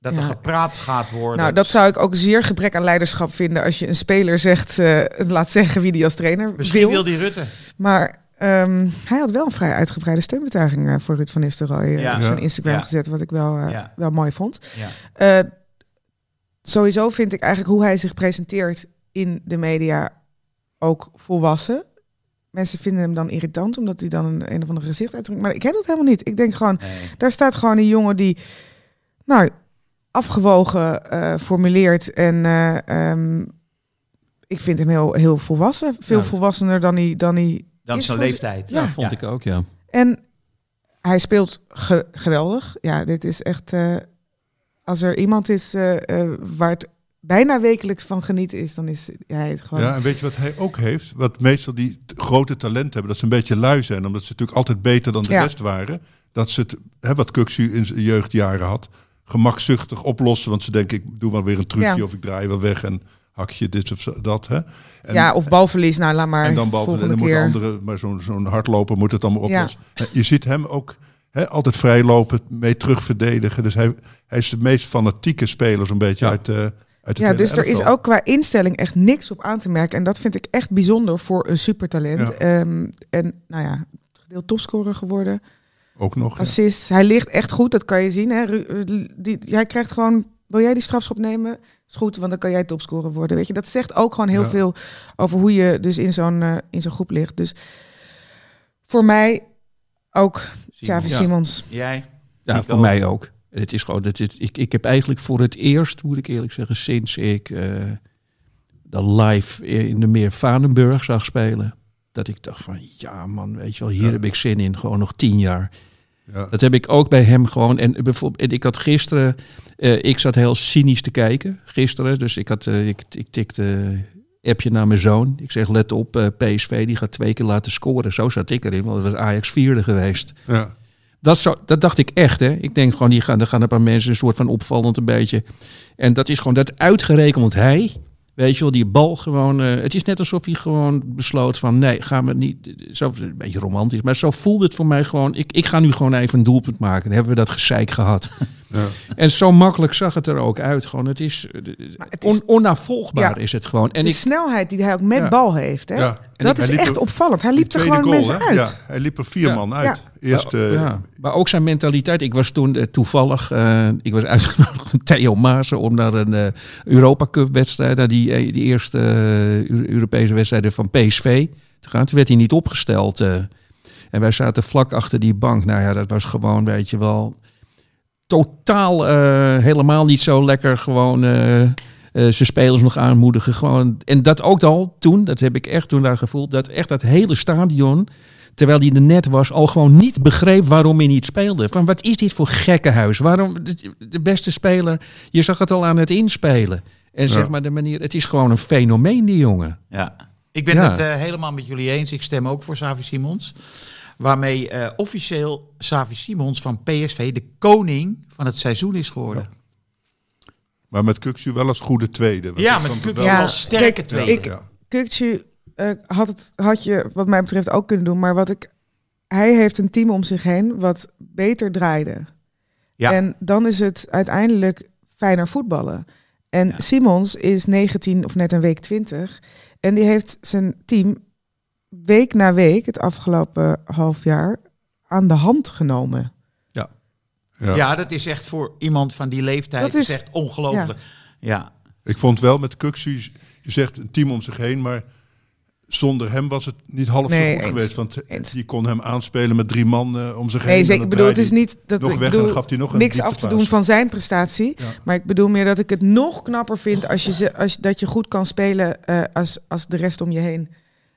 Dat er gepraat gaat worden. Nou, dat zou ik ook zeer gebrek aan leiderschap vinden als je een speler zegt, eh, laat zeggen wie die als trainer Misschien wil. wil die Rutte. Maar ehm, hij had wel een vrij uitgebreide steunbetuiging voor Ruud van Nistelrooy Ja. op zijn. Instagram Ja. gezet, wat ik wel, eh, Ja. wel mooi vond. Ja. Sowieso vind ik eigenlijk hoe hij zich presenteert in de media ook volwassen. Mensen vinden hem dan irritant, omdat hij dan een, een of andere gezicht uitdrukt. Maar ik heb dat helemaal niet. Ik denk gewoon, Nee. daar staat gewoon een jongen die, nou, afgewogen eh, formuleert. En eh, ehm, ik vind hem heel, heel volwassen. Veel Ja. volwassener dan hij, dan hij Dan is zijn leeftijd. Ja. Ja, vond ik ook, ja. En hij speelt ge- geweldig. Ja, dit is echt. eh, als er iemand is eh, eh, waar het bijna wekelijks van genieten is, dan is hij het gewoon. Ja, en weet je wat hij ook heeft? Wat meestal die grote talenten hebben, dat ze een beetje lui zijn, omdat ze natuurlijk altijd beter dan de Ja. rest waren. Dat ze het, hè, wat Kuxu in zijn jeugdjaren had, gemakzuchtig oplossen. Want ze denken, ik doe wel weer een trucje Ja. of ik draai wel weg en hakje dit of zo- dat. Hè. En, ja, of balverlies. Nou, laat maar. en dan boven en dan moet de andere, maar zo'n zo'n hardloper moet het Ja. oplossen. Hè, Je ziet hem ook hè, altijd vrijlopen, mee terugverdedigen. Dus hij, hij is de meest fanatieke speler zo'n beetje Ja. uit, eh uit het Ja, dus er is ook qua instelling echt niks op aan te merken. En dat vind ik echt bijzonder voor een supertalent. Ja. Ehm, en nou ja, gedeeld topscorer geworden. ook nog. ja. Assist. Hij ligt echt goed, dat kan je zien. Hè? Ru- Die, jij krijgt gewoon. Wil jij die strafschop nemen? Is goed, want dan kan jij topscorer worden. Weet je, dat zegt ook gewoon heel Ja. veel over hoe je dus in zo'n eh, in zo'n groep ligt. Dus voor mij ook Xavi Ja. Simons. Jij? Ja, voor mij ook. Het is gewoon, het is, ik, ik heb eigenlijk voor het eerst, moet ik eerlijk zeggen, sinds ik eh dan live in de meer Vanenburg zag spelen, dat ik dacht van, ja man, weet je wel, hier Ja. heb ik zin in, gewoon nog tien jaar. Ja. Dat heb ik ook bij hem gewoon. En bijvoorbeeld, en ik had gisteren, eh, ik zat heel cynisch te kijken gisteren, dus ik had, eh, ik, ik tikte appje naar mijn zoon. Ik zeg, let op, eh, PSV die gaat twee keer laten scoren. Zo zat ik erin, want het was Ajax vierde geweest. Ja. Dat, zou, dat dacht ik echt, hè. Ik denk gewoon, die gaan, er gaan een paar mensen een soort van opvallend een beetje. En dat is gewoon dat uitgerekend hij, weet je wel, die bal gewoon... eh, het is net alsof hij gewoon besloot van, nee, gaan we niet... Zo, een beetje romantisch, maar zo voelde het voor mij gewoon... Ik, ik ga nu gewoon even een doelpunt maken. Dan hebben we dat gezeik gehad. <laughs> Ja. En zo makkelijk zag het er ook uit. Gewoon, het is, het is- on- onnavolgbaar Ja. is het gewoon. En de ik, snij die hij ook met Ja. bal heeft. Hè? Dat is echt er- opvallend. Hij liep er gewoon goal, mensen hè? uit. Ja, hij liep er vier Ja. man uit. Eerst, Ja, eh, ja. Maar ook zijn mentaliteit. Ik was toen eh, toevallig, eh, ik was <laughs> uitgenodigd door Theo Maassen om naar een Europa Cup wedstrijd, naar die, die eerste Eu- Europese wedstrijden van PSV te gaan. Toen werd hij niet opgesteld. eh. en wij zaten vlak achter die bank. Nou ja, dat was gewoon, weet je wel, totaal eh, helemaal niet zo lekker gewoon... eh, eh, zijn spelers nog aanmoedigen. Gewoon. En dat ook al toen, dat heb ik echt toen daar gevoeld, dat echt dat hele stadion terwijl hij er net was, al gewoon niet begreep waarom hij niet speelde. Van wat is dit voor gekkenhuis? Waarom de, beste speler? Je zag het al aan het inspelen. En zeg maar de manier, het is gewoon een fenomeen die jongen. Ja. Ik ben Ja. het helemaal met jullie eens. Ik stem ook voor Savi Simons. Waarmee eh, officieel Savi Simons van PSV de koning van het seizoen is geworden. Maar met Kuksu wel als goede tweede. want Ja, met Kuksu wel- Ja, als sterke tweede. ik- Ja. Eh, had, het, had je wat mij betreft ook kunnen doen. Maar wat ik, hij heeft een team om zich heen wat beter draaide. Ja. En dan is het uiteindelijk fijner voetballen. En Ja. Simons is 19 of net een week 20. En die heeft zijn team week na week het afgelopen half jaar aan de hand genomen. Ja. Ja. dat is echt voor iemand van die leeftijd Dat is, echt ongelooflijk. Ja. Ik vond wel met Kuksu, je zegt een team om zich heen, maar zonder hem was het niet half Nee, zo goed eens. geweest. Want Eens. die kon hem aanspelen met drie man eh, om zich heen. Nee, Ik bedoel, het is niet dat nog ik weg en bedoel, dan gaf hij nog een niks af te doen van zijn prestatie. Ja. Maar ik bedoel meer dat ik het nog knapper vind als je, als, dat je goed kan spelen eh, als, als de rest om je heen,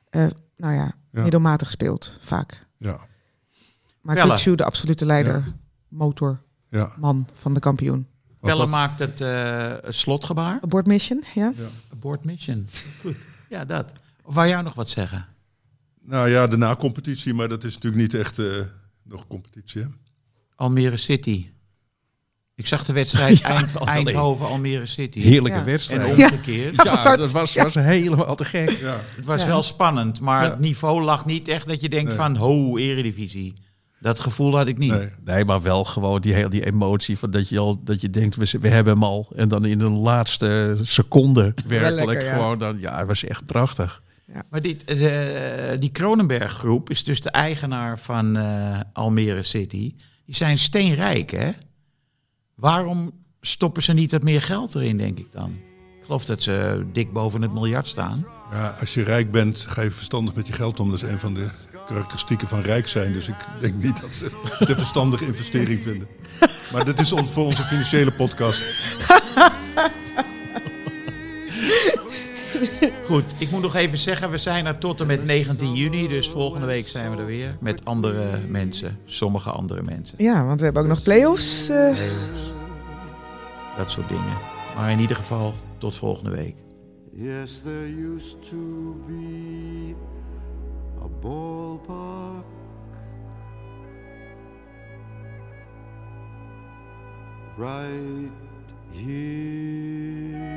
eh, nou ja, Ja. middelmatig speelt, vaak. Ja, Maar. Kukçu, de absolute leider, motor, ja. man van de kampioen. Pelle dat- maakt het eh, het slotgebaar. Abort mission, ja? Abort mission. Goed. Ja, dat. Of wou jij nog wat zeggen? Nou ja, de na-competitie, maar dat is natuurlijk niet echt eh, nog competitie. Hè? Almere City. Ik zag de wedstrijd <laughs> Ja, Eind- Eindhoven-Almere City. Heerlijke Ja. En wedstrijd. omgekeerd. Ja, dat was, was helemaal te gek. Ja. Het was Ja. wel spannend, maar Ja. het niveau lag niet echt dat je denkt Nee. van, ho, eredivisie. Dat gevoel had ik niet. Nee. Nee, maar wel gewoon die, hele die emotie van dat je al dat je denkt, we, we hebben hem al. En dan in de laatste seconde <laughs> werkelijk lekker, ja. gewoon. Dan, ja, het was echt prachtig. Maar dit, eh, die Kronenberg groep is dus de eigenaar van eh, Almere City. Die zijn steenrijk, hè? Waarom stoppen ze niet wat meer geld erin, denk ik dan? Ik geloof dat ze dik boven het miljard staan. Ja, als je rijk bent, ga je verstandig met je geld om. Dat is een van de karakteristieken van rijk zijn. Dus ik denk niet dat ze een verstandige investering vinden. Maar dit is ons, voor onze financiële podcast. <laughs> Goed, ik moet nog even zeggen, we zijn er tot en met 19 juni. Dus volgende week zijn we er weer met andere mensen. Sommige andere mensen. Ja, want we hebben ook nog play-offs. eh. Playoffs. Dat soort dingen. Maar in ieder geval, tot volgende week. Yes, there used to be a ballpark right here.